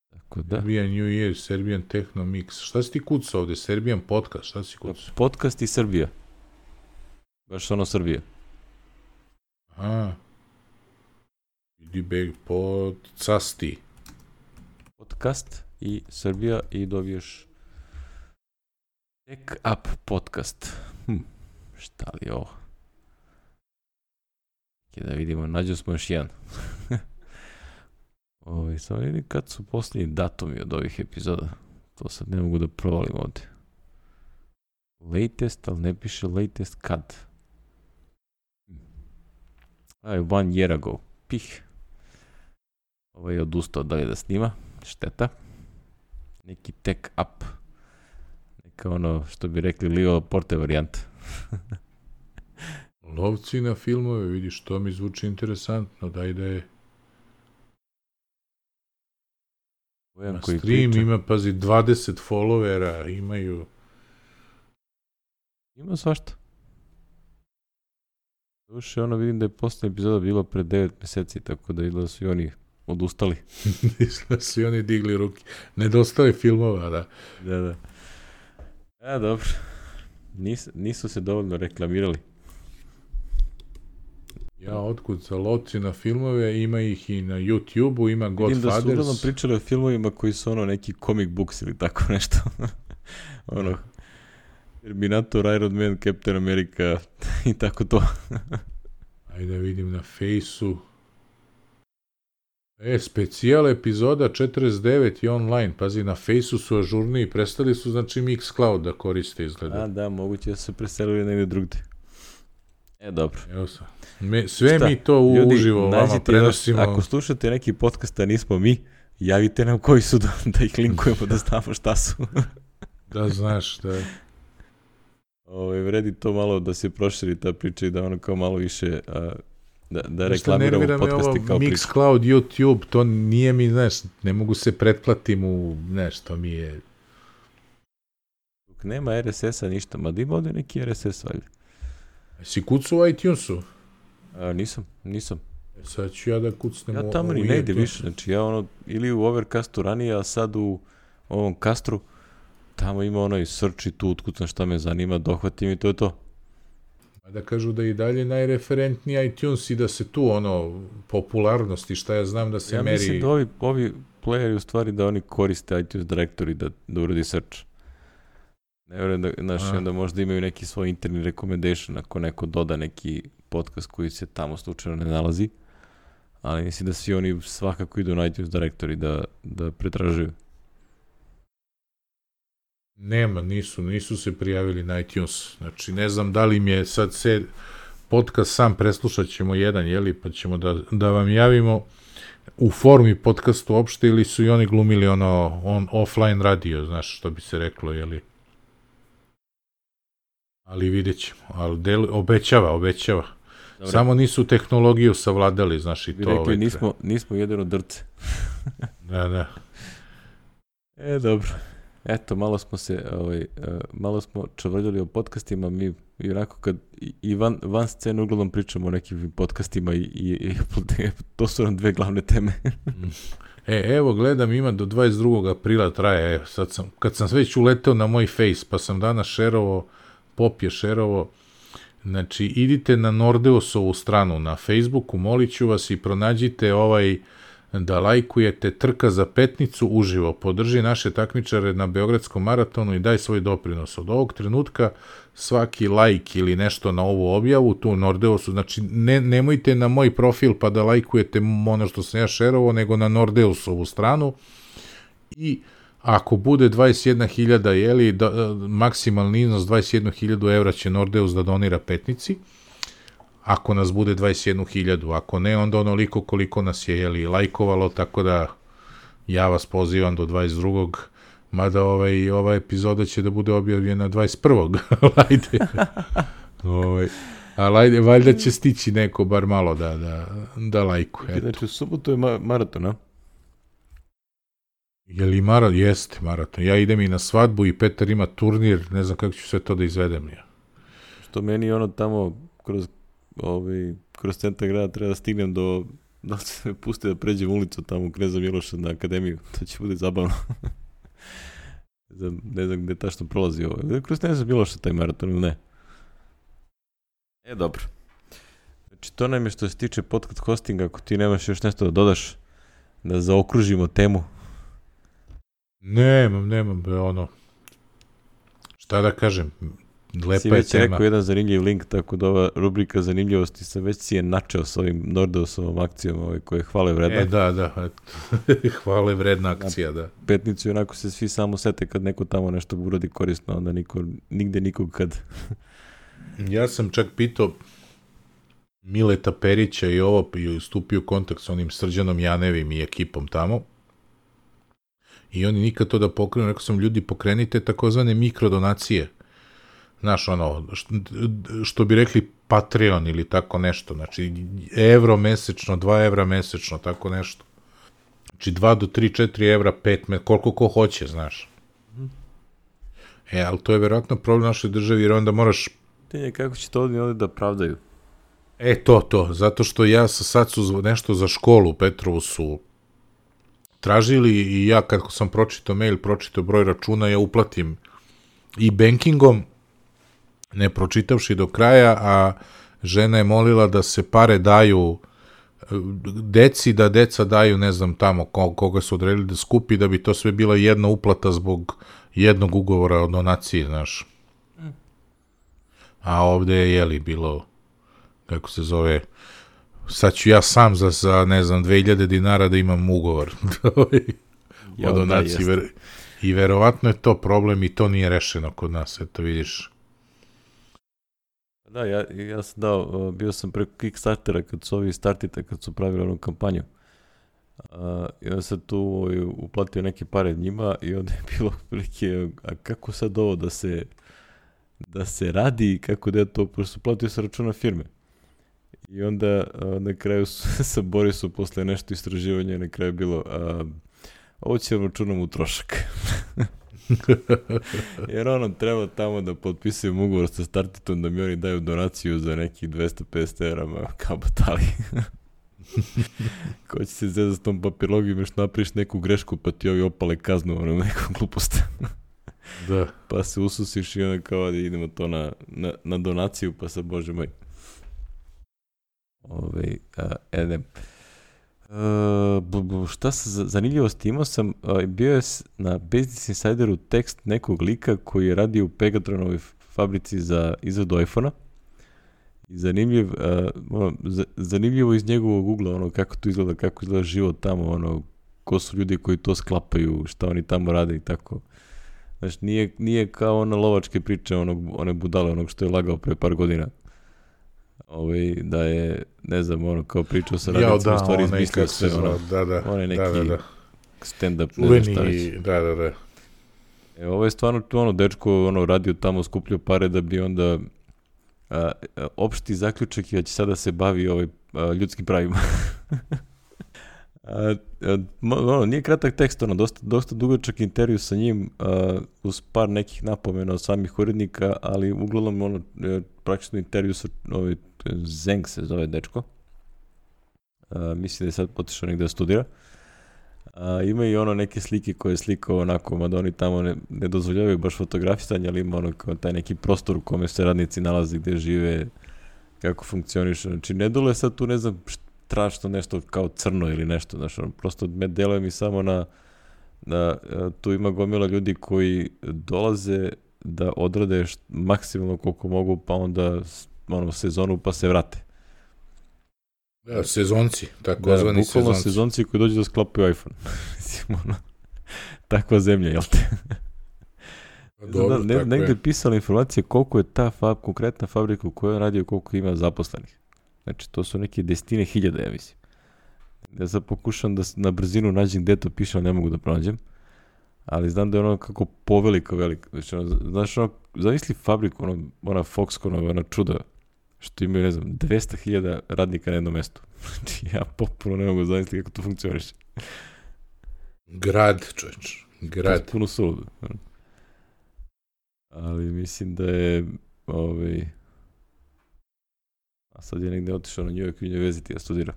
Tako da. Serbian New Year, Serbian Techno Mix. Šta si ti kucao ovde? Serbian podcast, šta si kucao? Podcast i Srbija. Baš ono Srbija. Aha. Idi beg pod casti. Podcast i Srbija i dobiješ Tech Up Podcast. Hm, šta li je ovo? Čekaj Da vidimo, nađo smo još jedan. Ovi, samo vidim kad su posljednji datumi od ovih epizoda. To sad ne mogu da provalim ovde. Latest, ali ne piše latest kad. Hm. Aj, one year ago. Pih. Ovaj je odustao dalje da snima. Šteta. Neki tech up. Neka ono, što bi rekli, Leo Porte varijanta. Lovci na filmove, vidiš, to mi zvuči interesantno, daj da je... Bojan Na koji stream priča. ima, pazi, 20 followera, imaju... Ima svašta. Duše, ono vidim da je posljednja epizoda bila pre 9 meseci, tako da izgleda su i oni odustali. Izgleda su i oni digli ruke. Nedostaje filmova, da. Da, da. A, dobro. Nis, nisu se dovoljno reklamirali. Ja otkucao lovci na filmove, ima ih i na YouTube-u, ima Vidim da su Godfathers. uglavnom pričali o filmovima koji su ono neki comic books ili tako nešto. ono, Terminator, Iron Man, Captain America i tako to. Ajde da vidim na fejsu. E, specijal epizoda 49 i online. Pazi, na fejsu su ažurniji. Prestali su, znači, Mixcloud da koriste izgleda. A, da, moguće da su se preselili negde drugde. E, dobro. Evo sam. Me, sve Šta? mi to u, Ljudi, uživo vama još- prenosimo. Ako slušate neki podcast, a nismo mi, javite nam koji su da, da ih linkujemo da znamo šta su. Da znaš, da. Ove, vredi to malo da se proširi ta priča i da ono kao malo više a, da, da Znaš šta reklamiramo nervira me podcasti ovo kao priču. Mixcloud, YouTube, to nije mi, znaš, ne mogu se pretplatim u nešto mi je... Nema RSS-a ništa, ma da ima ovde neki RSS valjda. Si kucu u iTunesu? A, nisam, nisam. E, Sad ću ja da kucnem Ja tamo ni ne ide YouTube. više, znači ja ono, ili u Overcastu ranije, a sad u ovom Kastru, tamo ima onaj search i tu utkucam šta me zanima, dohvatim i to je to. A da kažu da je i dalje najreferentniji iTunes i da se tu ono popularnosti šta ja znam da se ja meri mislim da ovi, ovi playeri u stvari da oni koriste iTunes Directory da, da uradi search. Ne vjerujem da, znaš, A. i onda možda imaju neki svoj interni recommendation ako neko doda neki podcast koji se tamo slučajno ne nalazi. Ali mislim da svi oni svakako idu na iTunes Directory da, da pretražuju. Nema, nisu, nisu se prijavili na iTunes. Znači ne znam da li im je sad se podcast sam preslušat ćemo jedan, jeli, pa ćemo da, da vam javimo u formi podcastu uopšte ili su i oni glumili ono on offline radio, znaš što bi se reklo, jeli. Ali vidjet ćemo. Ali del, obećava, obećava. Dobro. Samo nisu tehnologiju savladali, znaš, i Bi to... rekli, ovaj, nismo, nismo jedino drce. Da, da. E, dobro. Eto, malo smo se, ovaj, e, malo smo čavrljali o podcastima, mi i onako kad i- van, van scene uglavnom pričamo o nekim podcastima i, i, i to su nam dve glavne teme. E, evo, gledam, ima do 22. aprila traje, evo, sad sam, kad sam već uleteo na moj face, pa sam danas šerovo, pop je šerovo, znači, idite na Nordeusovu stranu na Facebooku, molit ću vas i pronađite ovaj, da lajkujete trka za petnicu uživo, podrži naše takmičare na Beogradskom maratonu i daj svoj doprinos. Od ovog trenutka svaki lajk ili nešto na ovu objavu, tu Nordeusu, znači ne, nemojte na moj profil pa da lajkujete ono što sam ja šerovo, nego na Nordeusovu stranu. I ako bude 21.000 jeli, da, maksimalni iznos 21.000 evra će Nordeus da donira petnici, ako nas bude 21.000, ako ne, onda onoliko koliko nas je jeli, lajkovalo, tako da ja vas pozivam do 22. Mada ovaj, ova epizoda će da bude objavljena 21. Ajde. ovaj, ali ajde, valjda će stići neko bar malo da, da, da lajkuje. Znači, u subotu je ma maraton, a? Je li maraton? Jeste maraton. Ja idem i na svadbu i Petar ima turnir, ne znam kako ću sve to da izvedem. Ja. Što meni ono tamo kroz, ovaj, kroz centar grada treba da stignem do da se me puste da pređem ulicu tamo u Kneza Miloša na akademiju. To će bude zabavno. ne znam, ne znam gde tačno prolazi ovo. Kroz Kneza Miloša taj maraton ili ne? E, dobro. Znači, to nam je što se tiče podcast hostinga, ako ti nemaš još nešto da dodaš, da zaokružimo temu. Nemam, nemam, bre, ono, šta da kažem, si lepa je već tema. rekao jedan zanimljiv link, tako da ova rubrika zanimljivosti sam već si je načeo s ovim Nordeusovom akcijom ovaj, koje je hvale vredna. E, da, da, hvale vredna akcija, da. petnicu i onako se svi samo sete kad neko tamo nešto uradi korisno, onda niko, nigde nikog kad... Ja sam čak pitao Mileta Perića i ovo, i stupio u kontakt s onim Srđanom Janevim i ekipom tamo. I oni nikad to da pokrenu, rekao sam, ljudi, pokrenite takozvane mikrodonacije. Znaš, ono, što, bi rekli Patreon ili tako nešto, znači evro mesečno, 2 evra mesečno, tako nešto. Znači 2 do 3, 4 evra, 5, me, koliko ko hoće, znaš. E, ali to je verovatno problem našoj državi, jer onda moraš... Pitanje kako će to ovdje da pravdaju? E, to, to, zato što ja sa sad su nešto za školu u Petrovu su tražili i ja kad sam pročitao mail, pročitao broj računa, ja uplatim i bankingom, ne pročitavši do kraja, a žena je molila da se pare daju deci, da deca daju, ne znam, tamo koga su odredili da skupi, da bi to sve bila jedna uplata zbog jednog ugovora o donaciji, znaš. A ovde je, jeli, bilo, kako se zove, sad ću ja sam za, za ne znam, 2000 dinara da imam ugovor o donaciji. Da, I verovatno je to problem i to nije rešeno kod nas, eto vidiš. Da, ja, ja sam dao, bio sam preko Kickstartera kad su ovi startite, kad su pravili onu kampanju. Uh, I onda sam tu ovaj, uplatio neke pare njima i onda je bilo prilike, a kako sad ovo da se da se radi kako da je to, pošto su platio sa računa firme. I onda uh, na kraju su, sa Borisom posle nešto istraživanja na kraju bilo uh, ovo će računom u trošak. Jer ono, treba tamo da potpisujem ugovor sa Startitom da mi oni daju donaciju za nekih 250 evra kao batali. Ko će se zezati s tom papirologijom još napriš neku grešku pa ti ovi opale kaznu ono neku glupost. da. Pa se ususiš i onda kao da idemo to na, na, na donaciju pa sa bože moj. Ove, a, edem. Uh, šta sa zanimljivosti imao sam, uh, bio je na Business Insideru tekst nekog lika koji je radio u Pegatronovoj fabrici za izradu iPhone-a. Zanimljiv, uh, zanimljivo iz njegovog ugla, ono, kako to izgleda, kako izgleda život tamo, ono, ko su ljudi koji to sklapaju, šta oni tamo rade i tako. Znaš, nije, nije kao ona lovačke priče, onog, one budale, onog što je lagao pre par godina ovaj, da je, ne znam, ono, kao pričao sa radnicima, da, stvari izmislio sve, ono, da, da, on je neki da, da, da. stand-up, ne znam šta Da, da, da. E, ovo je stvarno, ono, dečko, ono, radio tamo, skupljio pare da bi onda a, opšti zaključak je da će sada se bavi ovaj, a, ljudskim pravima. a, a, ono, nije kratak tekst, ono, dosta, dosta dugačak intervju sa njim, a, uz par nekih napomena od samih urednika, ali uglavnom, ono, e, praktično intervju sa ovaj, Zeng se zove dečko. A, mislim da je sad potišao negde da studira. A, ima i ono neke slike koje je slikao onako, mada oni tamo ne, ne dozvoljavaju baš fotografisanje, ali ima ono kao taj neki prostor u kome se radnici nalaze, gde žive, kako funkcioniše. Znači, ne dole sad tu, ne znam, strašno nešto kao crno ili nešto, znači, ono, prosto me deluje mi samo na, na, tu ima gomila ljudi koji dolaze da odrade maksimalno koliko mogu, pa onda ono, sezonu pa se vrate. Da, sezonci, tako da, zvani sezonci. Da, sezonci koji dođu da sklapaju iPhone. Mislim, ono, takva zemlja, jel te? Pa dobro, ne, negde je pisala informacija koliko je ta fab, konkretna fabrika u kojoj radio, koliko ima zaposlenih. Znači, to su neke desetine hiljada, ja mislim. Ja sad pokušam da na brzinu nađem gde to piše, ali ne mogu da pronađem. Ali znam da je ono kako poveliko veliko. Znači, ono, znaš, ono, zamisli fabriku, ono, ona Foxconn, ona čuda, što imaju, ne znam, 200.000 radnika na jednom mestu. Znači, ja popuno ne mogu zamisliti kako to funkcioniš. Grad, čovječ. Grad. Puno suludo. Ali mislim da je, ovaj, a sad je negde otišao na New York University da studira.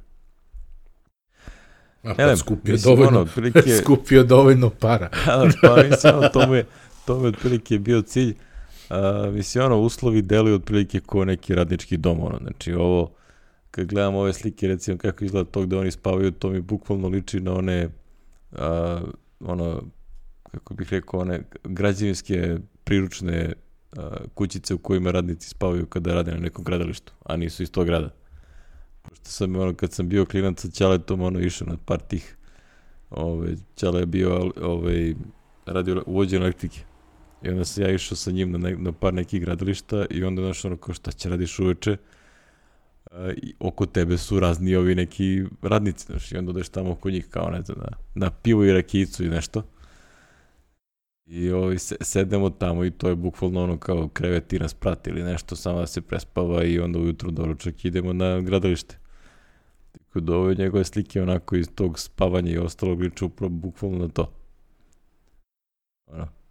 A pa skupio, mislim, dovoljno, ono, prilike... skupio dovoljno para. pa mislim, ono, to mu je, to mu je otprilike bio cilj. Uh, mislim, ono, uslovi deluju otprilike kao neki radnički dom, ono, znači ovo, kad gledam ove slike, recimo kako izgleda to gde oni spavaju, to mi bukvalno liči na one, uh, ono, kako bih rekao, one građevinske priručne uh, kućice u kojima radnici spavaju kada rade na nekom gradalištu, a nisu iz tog grada. Pošto sam, ono, kad sam bio klinac sa Ćaletom, ono, išao na par tih, ove, Ćale je bio, ovaj, radio uvođenje elektrike. I onda sam ja išao sa njim na, ne, na par nekih gradilišta i onda znaš ono kao šta će radiš uveče uh, i oko tebe su razni ovi neki radnici, znaš, i onda odeš tamo oko njih kao ne znam, na, na pivu i rakicu i nešto. I ovaj, sedemo tamo i to je bukvalno ono kao krevet ti nas prati ili nešto, samo da se prespava i onda ujutru doručak idemo na gradalište. Tako da ove njegove slike onako iz tog spavanja i ostalog liče upravo bukvalno na to.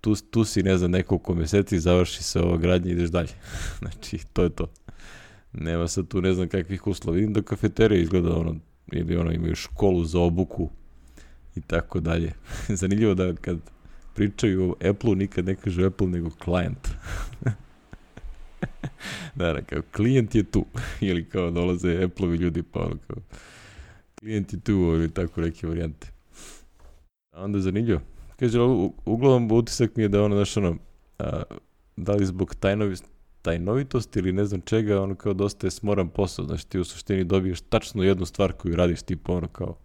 Tu, tu si, ne znam, nekoliko meseci, završi se ova gradnja i ideš dalje. znači, to je to. Nema sad tu ne znam kakvih uslova. Vidim da kafeterija izgleda ono, ili ono imaju školu za obuku i tako dalje. Zanimljivo da kad pričaju o Apple-u nikad ne kažu Apple nego klijent. da, kao klijent je tu. ili kao dolaze Apple-ovi ljudi pa ono kao klijent je tu ili tako neke varijante. A onda je zanimljivo. Kaže, uglavnom utisak mi je da ono, znaš, ono, a, da li zbog tajnovi, tajnovitosti ili ne znam čega, ono kao dosta je smoran posao, znaš, ti u suštini dobiješ tačno jednu stvar koju radiš, tipa ono kao,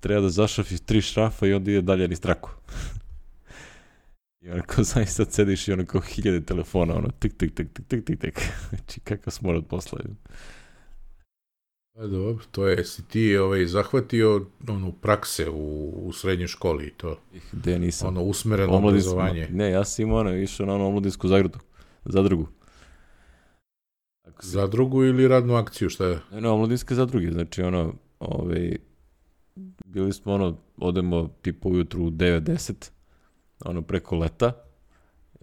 treba da zašafiš tri šrafa i onda ide dalje ni straku. I ono kao, znaš, sad sediš i ono kao hiljade telefona, ono, tik, tik, tik, tik, tik, tik, tik. Znači, kakav smor od posla. A dobro, to je, si ti ovaj, zahvatio ono, prakse u, u srednjoj školi i to? Gde nisam? Ono, usmereno Omladis, obrazovanje. Ne, ja sam imao ono, išao na ono omladinsku zagradu, zadrugu. Ako se... Zadrugu ili radnu akciju, šta je? Ne, ne, omladinske zadruge, znači ono, ovaj, bili smo ono, odemo tipa ujutru u 9-10, ono preko leta,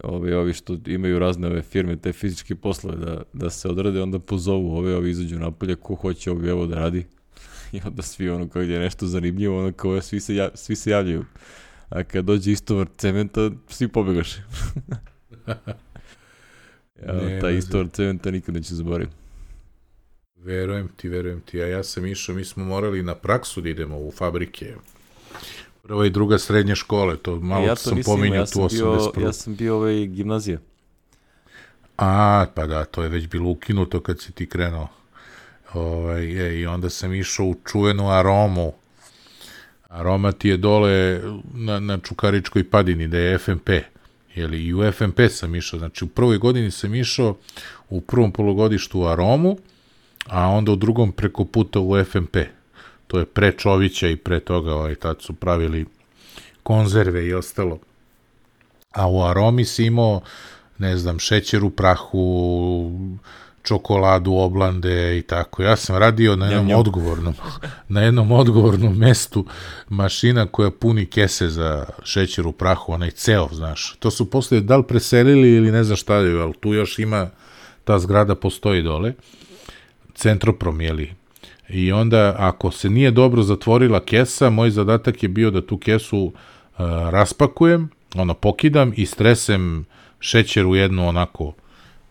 ovi, ovi što imaju razne ove firme, te fizičke poslove da, da se odrade, onda pozovu ove, ovi izađu napolje, ko hoće ovi evo da radi. I onda svi ono kao je nešto zanimljivo, ono kao svi se, ja, svi se javljaju. A kad dođe istovar cementa, svi pobegaše. ja, ne, taj istovar cementa nikad neće zaboraviti. Verujem ti, verujem ti. A ja sam išao, mi smo morali na praksu da idemo u fabrike prva i druga srednje škole, to malo ja to sam pominjao ja tu 81. Ja sam bio ovaj gimnazija. A, pa da, to je već bilo ukinuto kad si ti krenuo. Ovaj, je, I onda sam išao u čuvenu aromu. Aroma ti je dole na, na Čukaričkoj padini, da je FMP. Jeli, I u FMP sam išao. Znači, u prvoj godini sam išao u prvom polugodištu u aromu, a onda u drugom preko puta u FMP to je pre Čovića i pre toga, ovaj, tad su pravili konzerve i ostalo. A u aromi si imao, ne znam, šećer u prahu, čokoladu, oblande i tako. Ja sam radio na jednom njom, odgovornom, na jednom odgovornom mestu mašina koja puni kese za šećer u prahu, onaj ceo, znaš. To su posle da li preselili ili ne znam šta je, ali tu još ima, ta zgrada postoji dole. Centroprom, I onda, ako se nije dobro zatvorila kesa, moj zadatak je bio da tu kesu uh, raspakujem, ono, pokidam i stresem šećer u jednu onako,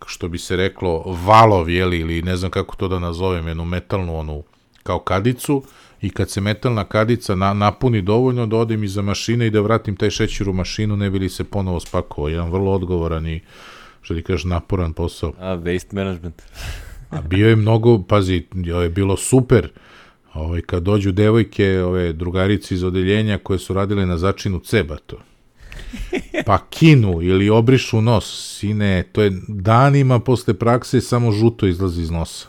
što bi se reklo, valov, jeli, ili ne znam kako to da nazovem, jednu metalnu onu, kao kadicu, i kad se metalna kadica na, napuni dovoljno da odem iza mašine i da vratim taj šećer u mašinu, ne bi li se ponovo spakovao. Jedan vrlo odgovoran i, što ti kažeš, naporan posao. A, waste management. A bio je mnogo, pazi, je bilo super. Ovaj, kad dođu devojke, ove drugarice iz odeljenja koje su radile na začinu cebato. Pa kinu ili obrišu nos, sine, to je danima posle prakse samo žuto izlazi iz nosa.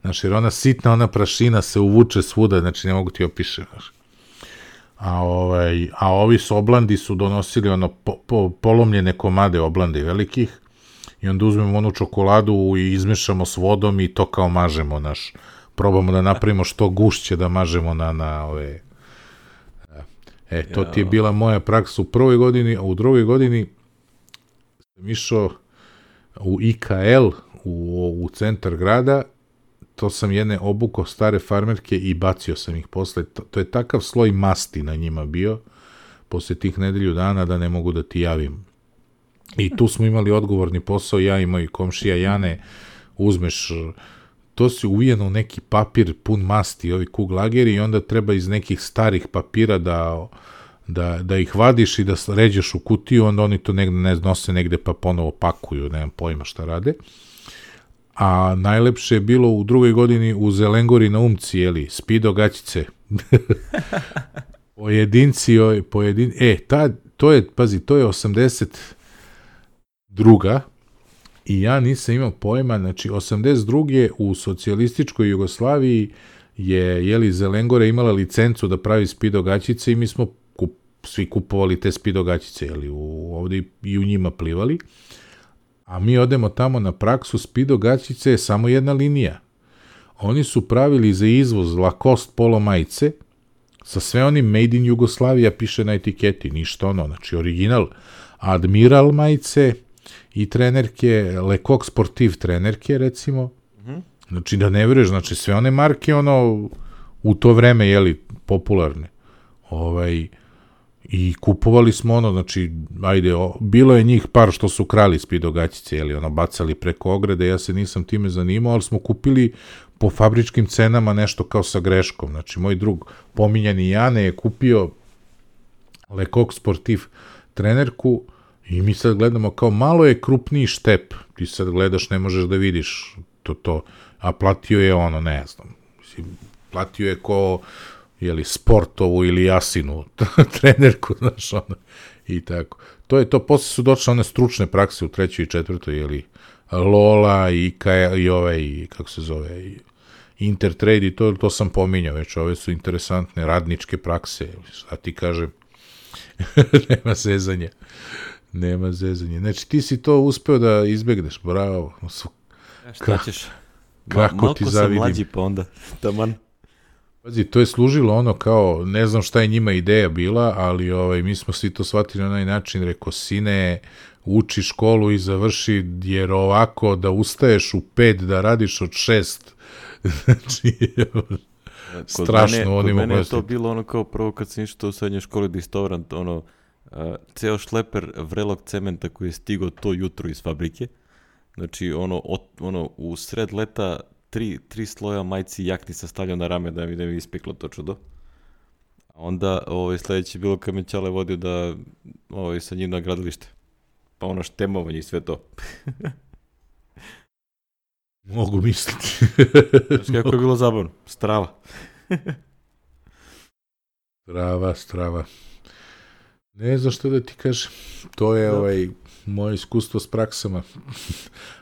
Znači, jer ona sitna, ona prašina se uvuče svuda, znači ne mogu ti. Znači. A, ovaj, a ovi su oblandi su donosili ono po, po, polomljene komade oblande velikih i onda uzmemo onu čokoladu i izmešamo s vodom i to kao mažemo naš. Probamo da napravimo što gušće da mažemo na, na ove e, to ti je bila moja praksa u prvoj godini a u drugoj godini sam išao u IKL u, u centar grada. To sam jedne obuko stare farmerke i bacio sam ih posle. To, to je takav sloj masti na njima bio. Posle tih nedelju dana da ne mogu da ti javim I tu smo imali odgovorni posao, ja i moj komšija Jane, uzmeš, to se uvijeno u neki papir pun masti, ovi kuglageri, i onda treba iz nekih starih papira da, da, da ih vadiš i da ređeš u kutiju, onda oni to negde ne nose negde pa ponovo pakuju, nemam pojma šta rade. A najlepše je bilo u drugoj godini u Zelengori na umci, jeli, spido gaćice. pojedinci, pojedin, e, ta, to je, pazi, to je 80, druga i ja nisam imao pojma, znači 82. u socijalističkoj Jugoslaviji je jeli Zelengore imala licencu da pravi spido gaćice i mi smo svi kupovali te spidogaćice, jeli, u, ovde i u njima plivali, a mi odemo tamo na praksu, spidogaćice je samo jedna linija. Oni su pravili za izvoz Lacoste polo majice, sa sve onim Made in Jugoslavia piše na etiketi, ništa ono, znači original Admiral majice i trenerke, Lecoq Sportiv trenerke, recimo, mm -hmm. znači da ne veruješ, znači sve one marke, ono, u to vreme, jeli, popularne, ovaj, i kupovali smo ono, znači, ajde, o, bilo je njih par što su krali spidogaćice, jeli, ono, bacali preko ograde, ja se nisam time zanimao, ali smo kupili po fabričkim cenama nešto kao sa greškom. Znači, moj drug pominjani Jane je kupio Lekok Sportiv trenerku i mi sad gledamo kao malo je krupniji štep. Ti sad gledaš, ne možeš da vidiš to, to. A platio je ono, ne znam, mislim, platio je ko jeli, sportovu ili jasinu trenerku, znaš, ono, i tako. To je to, posle su došle one stručne prakse u trećoj i četvrtoj, jeli, Lola i, Kaja, i ove, i, kako se zove, i Intertrade i to, to sam pominjao već, ove su interesantne radničke prakse, šta ti kažem, nema zezanja, nema zezanja. Znači, ti si to uspeo da izbegneš, bravo. Ja, šta ćeš? Kako Ma, ti zavidim. Malko mlađi pa onda, taman. Pazi, to je služilo ono kao, ne znam šta je njima ideja bila, ali ovaj, mi smo svi to shvatili na onaj način, reko, sine, uči školu i završi, jer ovako da ustaješ u pet, da radiš od šest, znači, strašno mene, oni mogu... Kod mene je to bilo ono kao prvo kad sam išao u srednjoj školi distorant, ono, ceo šleper vrelog cementa koji je stigao to jutro iz fabrike, znači ono, od, ono u sred leta tri, tri sloja majci jakni stavljao na rame da mi ne bi ispeklo to čudo. A onda ovaj, sledeće bilo kad me Ćale vodio da ovaj, sa njim na gradilište. Pa ono štemovanje i sve to. Mogu misliti. Znaš kako je bilo zabavno? Strava. strava, strava. Ne znam što da ti kažem. To je ovaj moje iskustvo s praksama.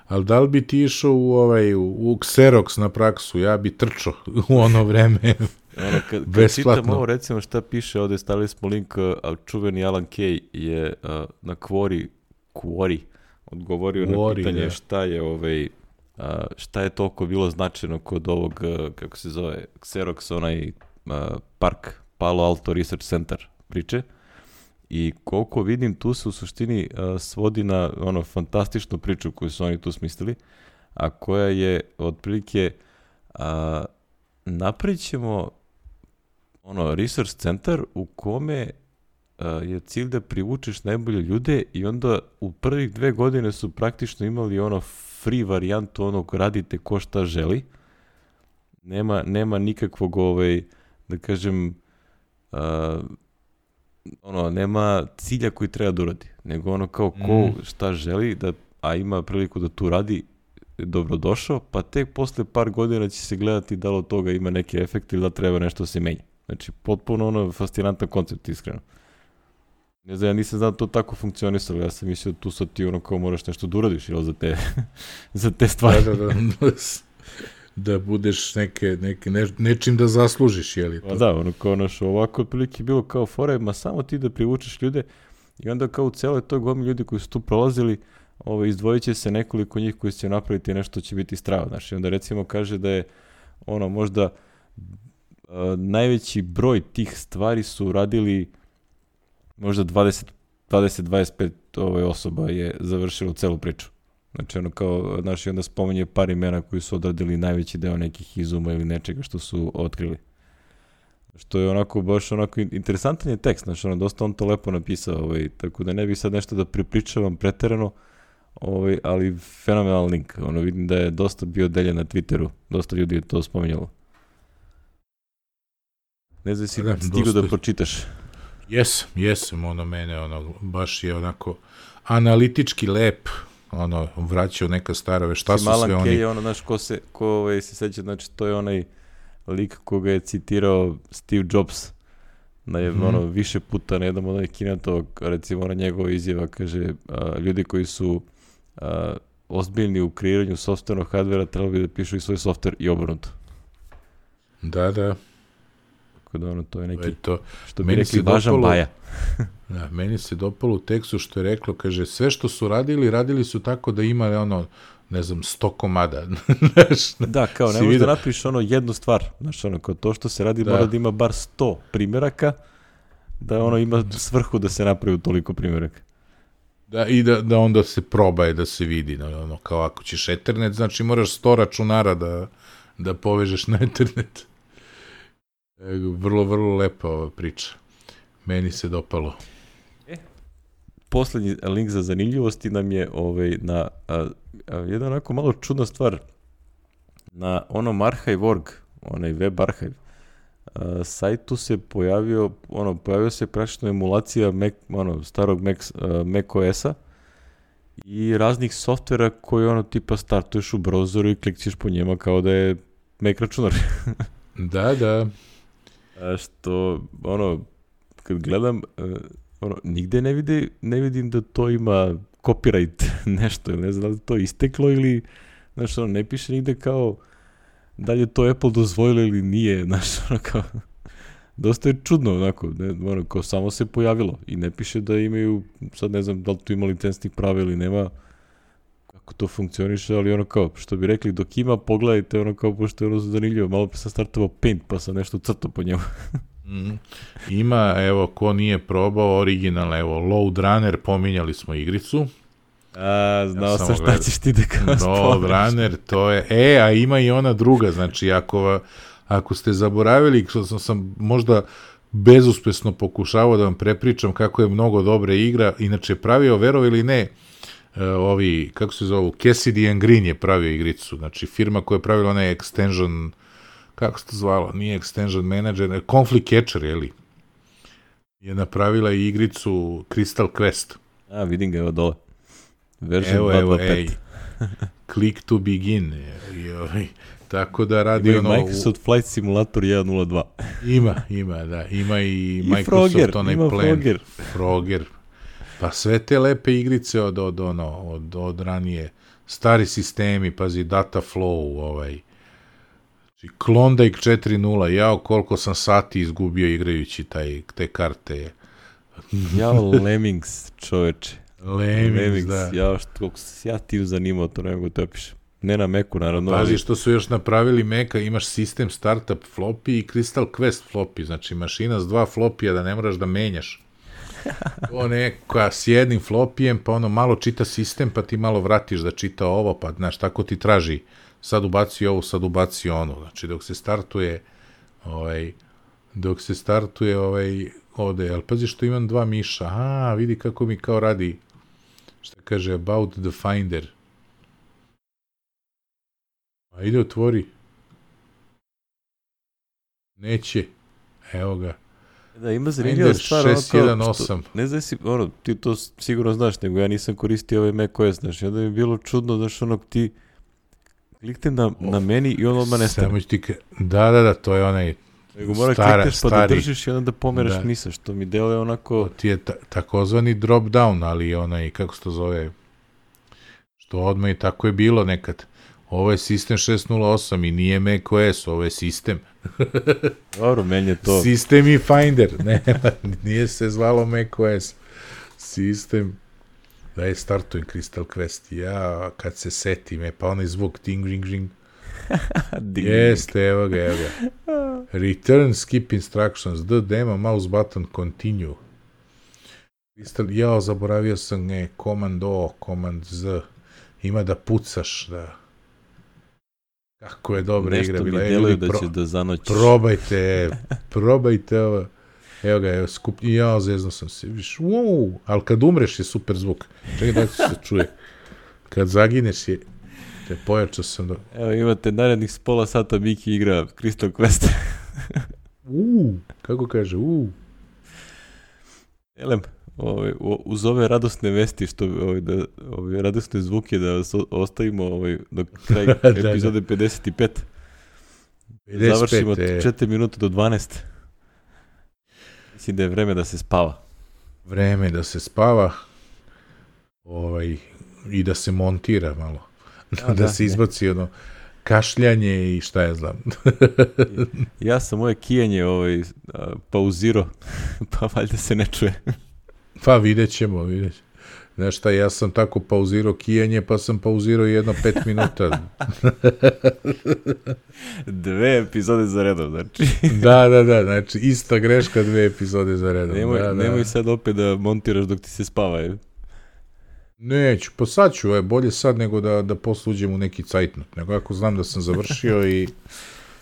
Ali da li bi ti išao u, ovaj, u, u Xerox na praksu? Ja bi trčao u ono vreme. Ono, kad, kad čitam ovo, recimo šta piše, ovde stavili smo link, a čuveni Alan Kay je uh, na Quori, Quori odgovorio Quori, na pitanje da. šta je ovaj, a, šta je toliko bilo značajno kod ovog, kako se zove, Xerox, onaj a, park, Palo Alto Research Center priče. I koliko vidim, tu se u suštini a, svodi na ono fantastičnu priču koju su oni tu smislili, a koja je otprilike a, napravit ćemo ono, research centar u kome a, je cilj da privučeš najbolje ljude i onda u prvih dve godine su praktično imali ono free varijantu onog radite ko šta želi. Nema, nema nikakvog, ovaj, da kažem, uh, ono, nema cilja koji treba da uradi, nego ono kao ko mm. šta želi, da, a ima priliku da tu radi, dobrodošao, pa tek posle par godina će se gledati da li od toga ima neki efekt ili da treba nešto da se menja. Znači, potpuno ono fascinantan koncept, iskreno. Ne znam, ja nisam znao da to tako funkcionisalo, ja sam mislio da tu sad ti ono kao moraš nešto da uradiš, jel, za te, za te stvari. Da, da, da, da budeš neke, neke, ne, nečim da zaslužiš, jel? Pa da, ono kao naš, ovako otprilike bilo kao fore, ma samo ti da privučeš ljude i onda kao u celoj toj gomi ljudi koji su tu prolazili, ovaj, izdvojit će se nekoliko njih koji će napraviti nešto će biti strava, znaš, i onda recimo kaže da je ono možda uh, najveći broj tih stvari su radili možda 20 20-25 ovaj osoba je završilo celu priču. Znači ono kao, znaš, i onda spomenje par imena koji su odradili najveći deo nekih izuma ili nečega što su otkrili. Što je onako, baš onako interesantan je tekst, znači ono, dosta on to lepo napisao, ovaj, tako da ne bih sad nešto da pripričavam preterano, ovaj, ali fenomenal link, ono, vidim da je dosta bio deljen na Twitteru, dosta ljudi je to spominjalo. Ne znam si da, stigo da pročitaš. Jesam, jesam, ono mene, ono, baš je onako analitički lep, ono, vraćao neka starove, šta su sve oni... je ono, znaš, ko se, ko ovaj, se seća, znači, to je onaj lik koga je citirao Steve Jobs, na je, mm -hmm. ono, više puta na jednom onaj kinetog, recimo, ona njegova izjava, kaže, a, ljudi koji su a, ozbiljni u kreiranju softvernog hardvera trebali bi da pišu i svoj softver i obrnuto. Da, da Tako da ono, to je neki, To je to. što bi rekli, važan dopalo- baja. Da, meni se dopalo u tekstu što je reklo, kaže, sve što su radili, radili su tako da ima ono, ne znam, sto komada. Znaš, Da, kao, ne možeš da napišeš ono jednu stvar. Znaš, ono, kao to što se radi Da. mora da ima bar 100 primjeraka, da ono ima svrhu da se napravi toliko primjeraka. Da, i da, da onda se probaje da se vidi, no, ono, kao ako ćeš Ethernet, znači moraš 100 računara da, da povežeš na Ethernet. E, vrlo, vrlo lepa ova priča. Meni se dopalo. Poslednji link za zanimljivosti nam je ovaj, na a, a, jedna onako malo čudna stvar. Na onom Archive.org, onaj web archive, a, sajtu se pojavio, ono, pojavio se praktično emulacija Mac, ono, starog Mac, a, Mac OS-a i raznih softvera koji ono tipa startuješ u browseru i klikćeš po njima kao da je Mac računar. Da, da. A što, ono, kad gledam, e, ono, nigde ne, vide, ne vidim da to ima copyright nešto, ne znam da to isteklo ili, znaš, ono, ne piše nigde kao da li je to Apple dozvojilo ili nije, znaš, ono, kao, dosta je čudno, onako, ne, ono, kao samo se pojavilo i ne piše da imaju, sad ne znam da li tu ima licencnih prava ili nema, kako to funkcioniše, ali ono kao, što bi rekli, dok ima, pogledajte, ono kao, pošto je ono zanimljivo, malo pa sam startovao Paint, pa sam nešto crtao po njemu. Mhm. Ima, evo, ko nije probao, original, evo, Load Runner, pominjali smo igricu. A, znao samo sam šta ćeš ti da kao Load. Runner, to je, e, a ima i ona druga, znači, ako, ako ste zaboravili, što sam, sam možda bezuspesno pokušavao da vam prepričam kako je mnogo dobra igra, inače pravio, verovi ili ne, e, ovi, kako se zovu, Cassidy and Green je pravio igricu, znači firma koja je pravila onaj extension, kako se to zvalo, nije extension manager, ne, Conflict Catcher, je li? Je napravila i igricu Crystal Quest. A, vidim ga, evo dole. Version Evo, evo, 225. ej, click to begin. je, I, ovaj, tako da radi Ima i ono... Microsoft Flight Simulator 1.02. Ima, ima, da. Ima i, I Microsoft Frogger, onaj ima plan. Frogger. Frogger. Pa sve te lepe igrice od, od, ono, od, od ranije. Stari sistemi, pazi, data flow, ovaj. Znači, Klondike 4.0, jao koliko sam sati izgubio igrajući taj, te karte. Jao, Lemmings, čoveče. Lemmings, da. Jao, što, koliko se ja tim zanimao, to ne mogu da te opišem. Ne na Meku, naravno. Pazi ali- što su još napravili Meka, imaš sistem startup floppy i Crystal Quest floppy, znači mašina s dva flopija da ne moraš da menjaš. To neka s jednim flopijem, pa ono malo čita sistem, pa ti malo vratiš da čita ovo, pa znaš, tako ti traži. Sad ubaci ovo, sad ubaci ono. Znači, dok se startuje, ovaj, dok se startuje, ovaj, ode, ali pazi što imam dva miša. A, vidi kako mi kao radi, šta kaže, about the finder. Ajde, otvori. Neće. Evo ga. Da, ima zanimljiva stvar, ono kao, 618. što, ne znam si, ono, ti to sigurno znaš, nego ja nisam koristio ovaj Mac OS, znaš, i onda mi je bilo čudno, znaš, ono, ti klikte na, na meni i on odmah nestane. Samo ti. Da, da, da, to je onaj... Nego mora stara- klikneš pa da stari. držiš i onda da pomeraš Da. misa, što mi deluje onako... To ti je ta, takozvani drop down, ali onaj, kako se to zove, što odmah i tako je bilo nekad. Ovo je sistem 608 i nije Mac OS, ovo je sistem. Dobro, meni je to... Sistem i Finder. Ne, nije se zvalo Mac OS. Sistem. Da je startujem Crystal Quest. Ja, kad se setim, e, pa onaj zvuk ting, ring, ring. Ding. Jeste, evo ga, evo ga. Return, skip instructions, the demo, mouse button, continue. Crystal, jao, zaboravio sam, ne, command O, command Z. Ima da pucaš, da. Kako je dobra Nešto igra mi bila. E, deluje ljudi, da će da zanoćiš. Probajte, probajte ovo. Evo ga, evo, skup... Ja, zezno sam se. Viš, wow, ali kad umreš je super zvuk. Čekaj da se čuje. Kad zagineš je... Te pojačao sam do... Evo imate narednih s pola sata Miki igra Crystal Quest. Uuu, kako kaže, uuu. Elem, ovaj, uz ove radosne vesti, što, ovaj, da, ove radosne zvuke da ostavimo ovaj, do kraja Da, da. epizode 55. 55, Završimo e, 4 minuta do 12. Mislim da je vreme da se spava. vreme da se spava ovaj, i da se montira malo. Da, A, da da, se ne. izbaci ono kašljanje i šta ja znam. ja sam moje kijanje ovaj, pauziro, pa valjda se ne čuje. Pa vidjet ćemo, vidjet ćemo. Znaš šta, ja sam tako pauzirao kijanje, pa sam pauzirao jedno pet minuta. dve epizode za redom, znači. da, da, da, znači ista greška, dve epizode za redom. Nemoj, da, da. nemoj sad opet da montiraš dok ti se spava, je. Neću, pa sad ću, je, bolje sad nego da, da posle uđem u neki cajtnut, nego ako znam da sam završio i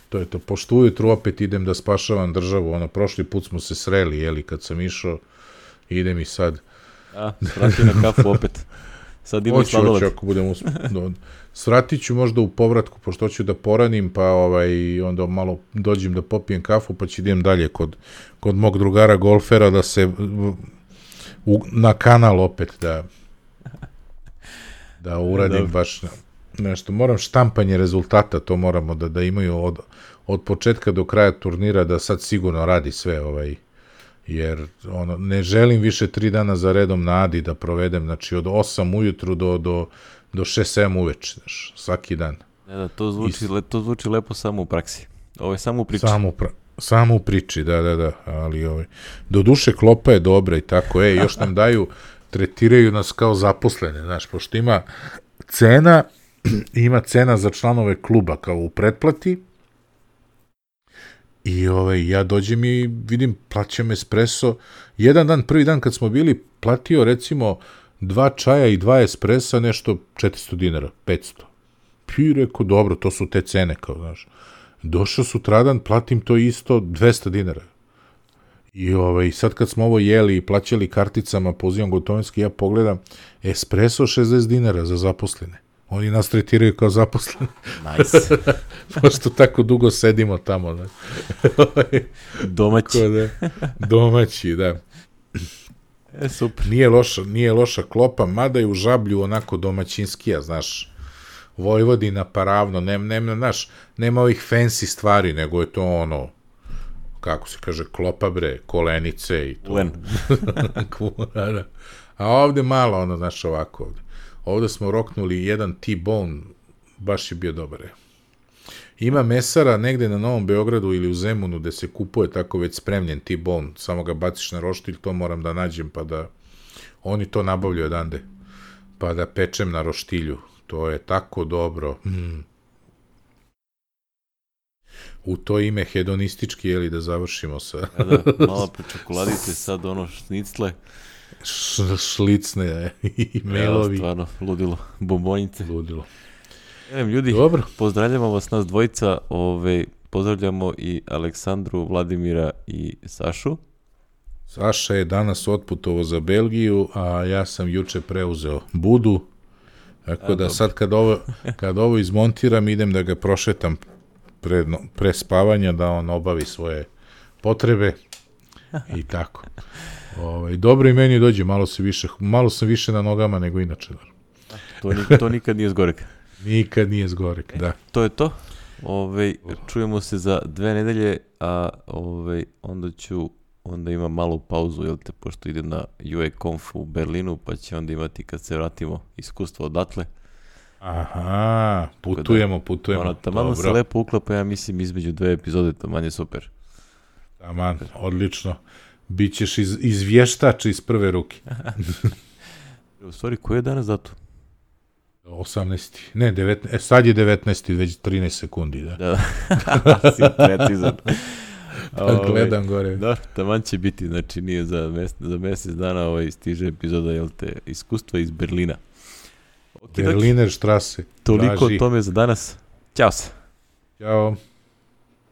to je to. Pošto ujutru opet idem da spašavam državu, ono, prošli put smo se sreli, jeli, kad sam išao, idem i sad A, svrati na kafu opet. Sad ima sladoled. Hoću, ako budem uspio. Svratit ću možda u povratku, pošto ću da poranim, pa ovaj, onda malo dođem da popijem kafu, pa ću idem dalje kod, kod mog drugara golfera da se u, na kanal opet da da uradim Dobre. baš nešto. Moram štampanje rezultata, to moramo da, da imaju od, od početka do kraja turnira, da sad sigurno radi sve ovaj jer ono, ne želim više tri dana za redom na Adi da provedem, znači od 8 ujutru do, do, do 6-7 uveč, znaš, svaki dan. Ne, da, to zvuči, I, le, to zvuči lepo samo u praksi. Ovo je samo u priči. Samo u, pra, samo u priči, da, da, da, ali ovaj, do duše klopa je dobra i tako, e, još nam daju, tretiraju nas kao zaposlene, znaš, pošto ima cena, ima cena za članove kluba kao u pretplati, I ovaj, ja dođem i vidim, plaćam espresso. Jedan dan, prvi dan kad smo bili, platio recimo dva čaja i dva espresa, nešto 400 dinara, 500. I rekao, dobro, to su te cene, kao, znaš. Došao sutradan, platim to isto 200 dinara. I ovaj, sad kad smo ovo jeli i plaćali karticama, pozivam gotovinski, ja pogledam, espresso 60 dinara za zaposlene. Oni nas tretiraju kao zaposleni. Nice. Pošto tako dugo sedimo tamo. Ne? Domaći. da, domaći, da. E, super. Nije loša, nije loša klopa, mada je u žablju onako domaćinskija, znaš. Vojvodina, paravno, nema, nema, znaš, nema ovih fancy stvari, nego je to ono, kako se kaže, klopa bre, kolenice i to. Len. Da, da. A ovde malo, ono, znaš, ovako ovde. Ovde smo roknuli jedan T-bone, baš je bio dobar. Ima mesara negde na Novom Beogradu ili u Zemunu gde se kupuje tako već spremljen T-bone, samo ga baciš na roštilj, to moram da nađem pa da oni to nabavljaju odande, pa da pečem na roštilju. To je tako dobro. Mm. U to ime hedonistički, jeli, da završimo sa... da, da, malo po čokoladice, sad ono šnicle šlicne i mailovi. Evo, stvarno, ludilo. Bombonice. Ludilo. Evo, ljudi, Dobro. pozdravljamo vas nas dvojica. Ove, pozdravljamo i Aleksandru, Vladimira i Sašu. Saša je danas otputovo za Belgiju, a ja sam juče preuzeo Budu. Tako a, da dobro. sad kad ovo, kad ovo izmontiram, idem da ga prošetam pre, pre spavanja, da on obavi svoje potrebe i tako. Ovaj, dobro i meni dođe, malo, se više, malo sam više na nogama nego inače. To, nikad, to nikad nije zgorek. nikad nije zgorek, da. To je to. Ove, čujemo se za dve nedelje, a ove, onda ću onda ima malu pauzu, jel te, pošto idem na UA Conf u Berlinu, pa će onda imati kad se vratimo iskustvo odatle. Aha, putujemo, da, putujemo. Ono, tamo se lepo uklapa, ja mislim, između dve epizode, to manje super. Taman, odlično. Bićeš iz, izvještač iz prve ruke. U stvari, koji je danas datum? 18. Ne, 19. E, sad je 19. već 13 sekundi, da. Da, si precizan. Pa gledam gore. Da, taman će biti, znači nije za, mes, za mesec dana ovaj stiže epizoda, jel te, iskustva iz Berlina. Okay, Berliner štrase. Toliko o tome za danas. Ćao se. Ćao.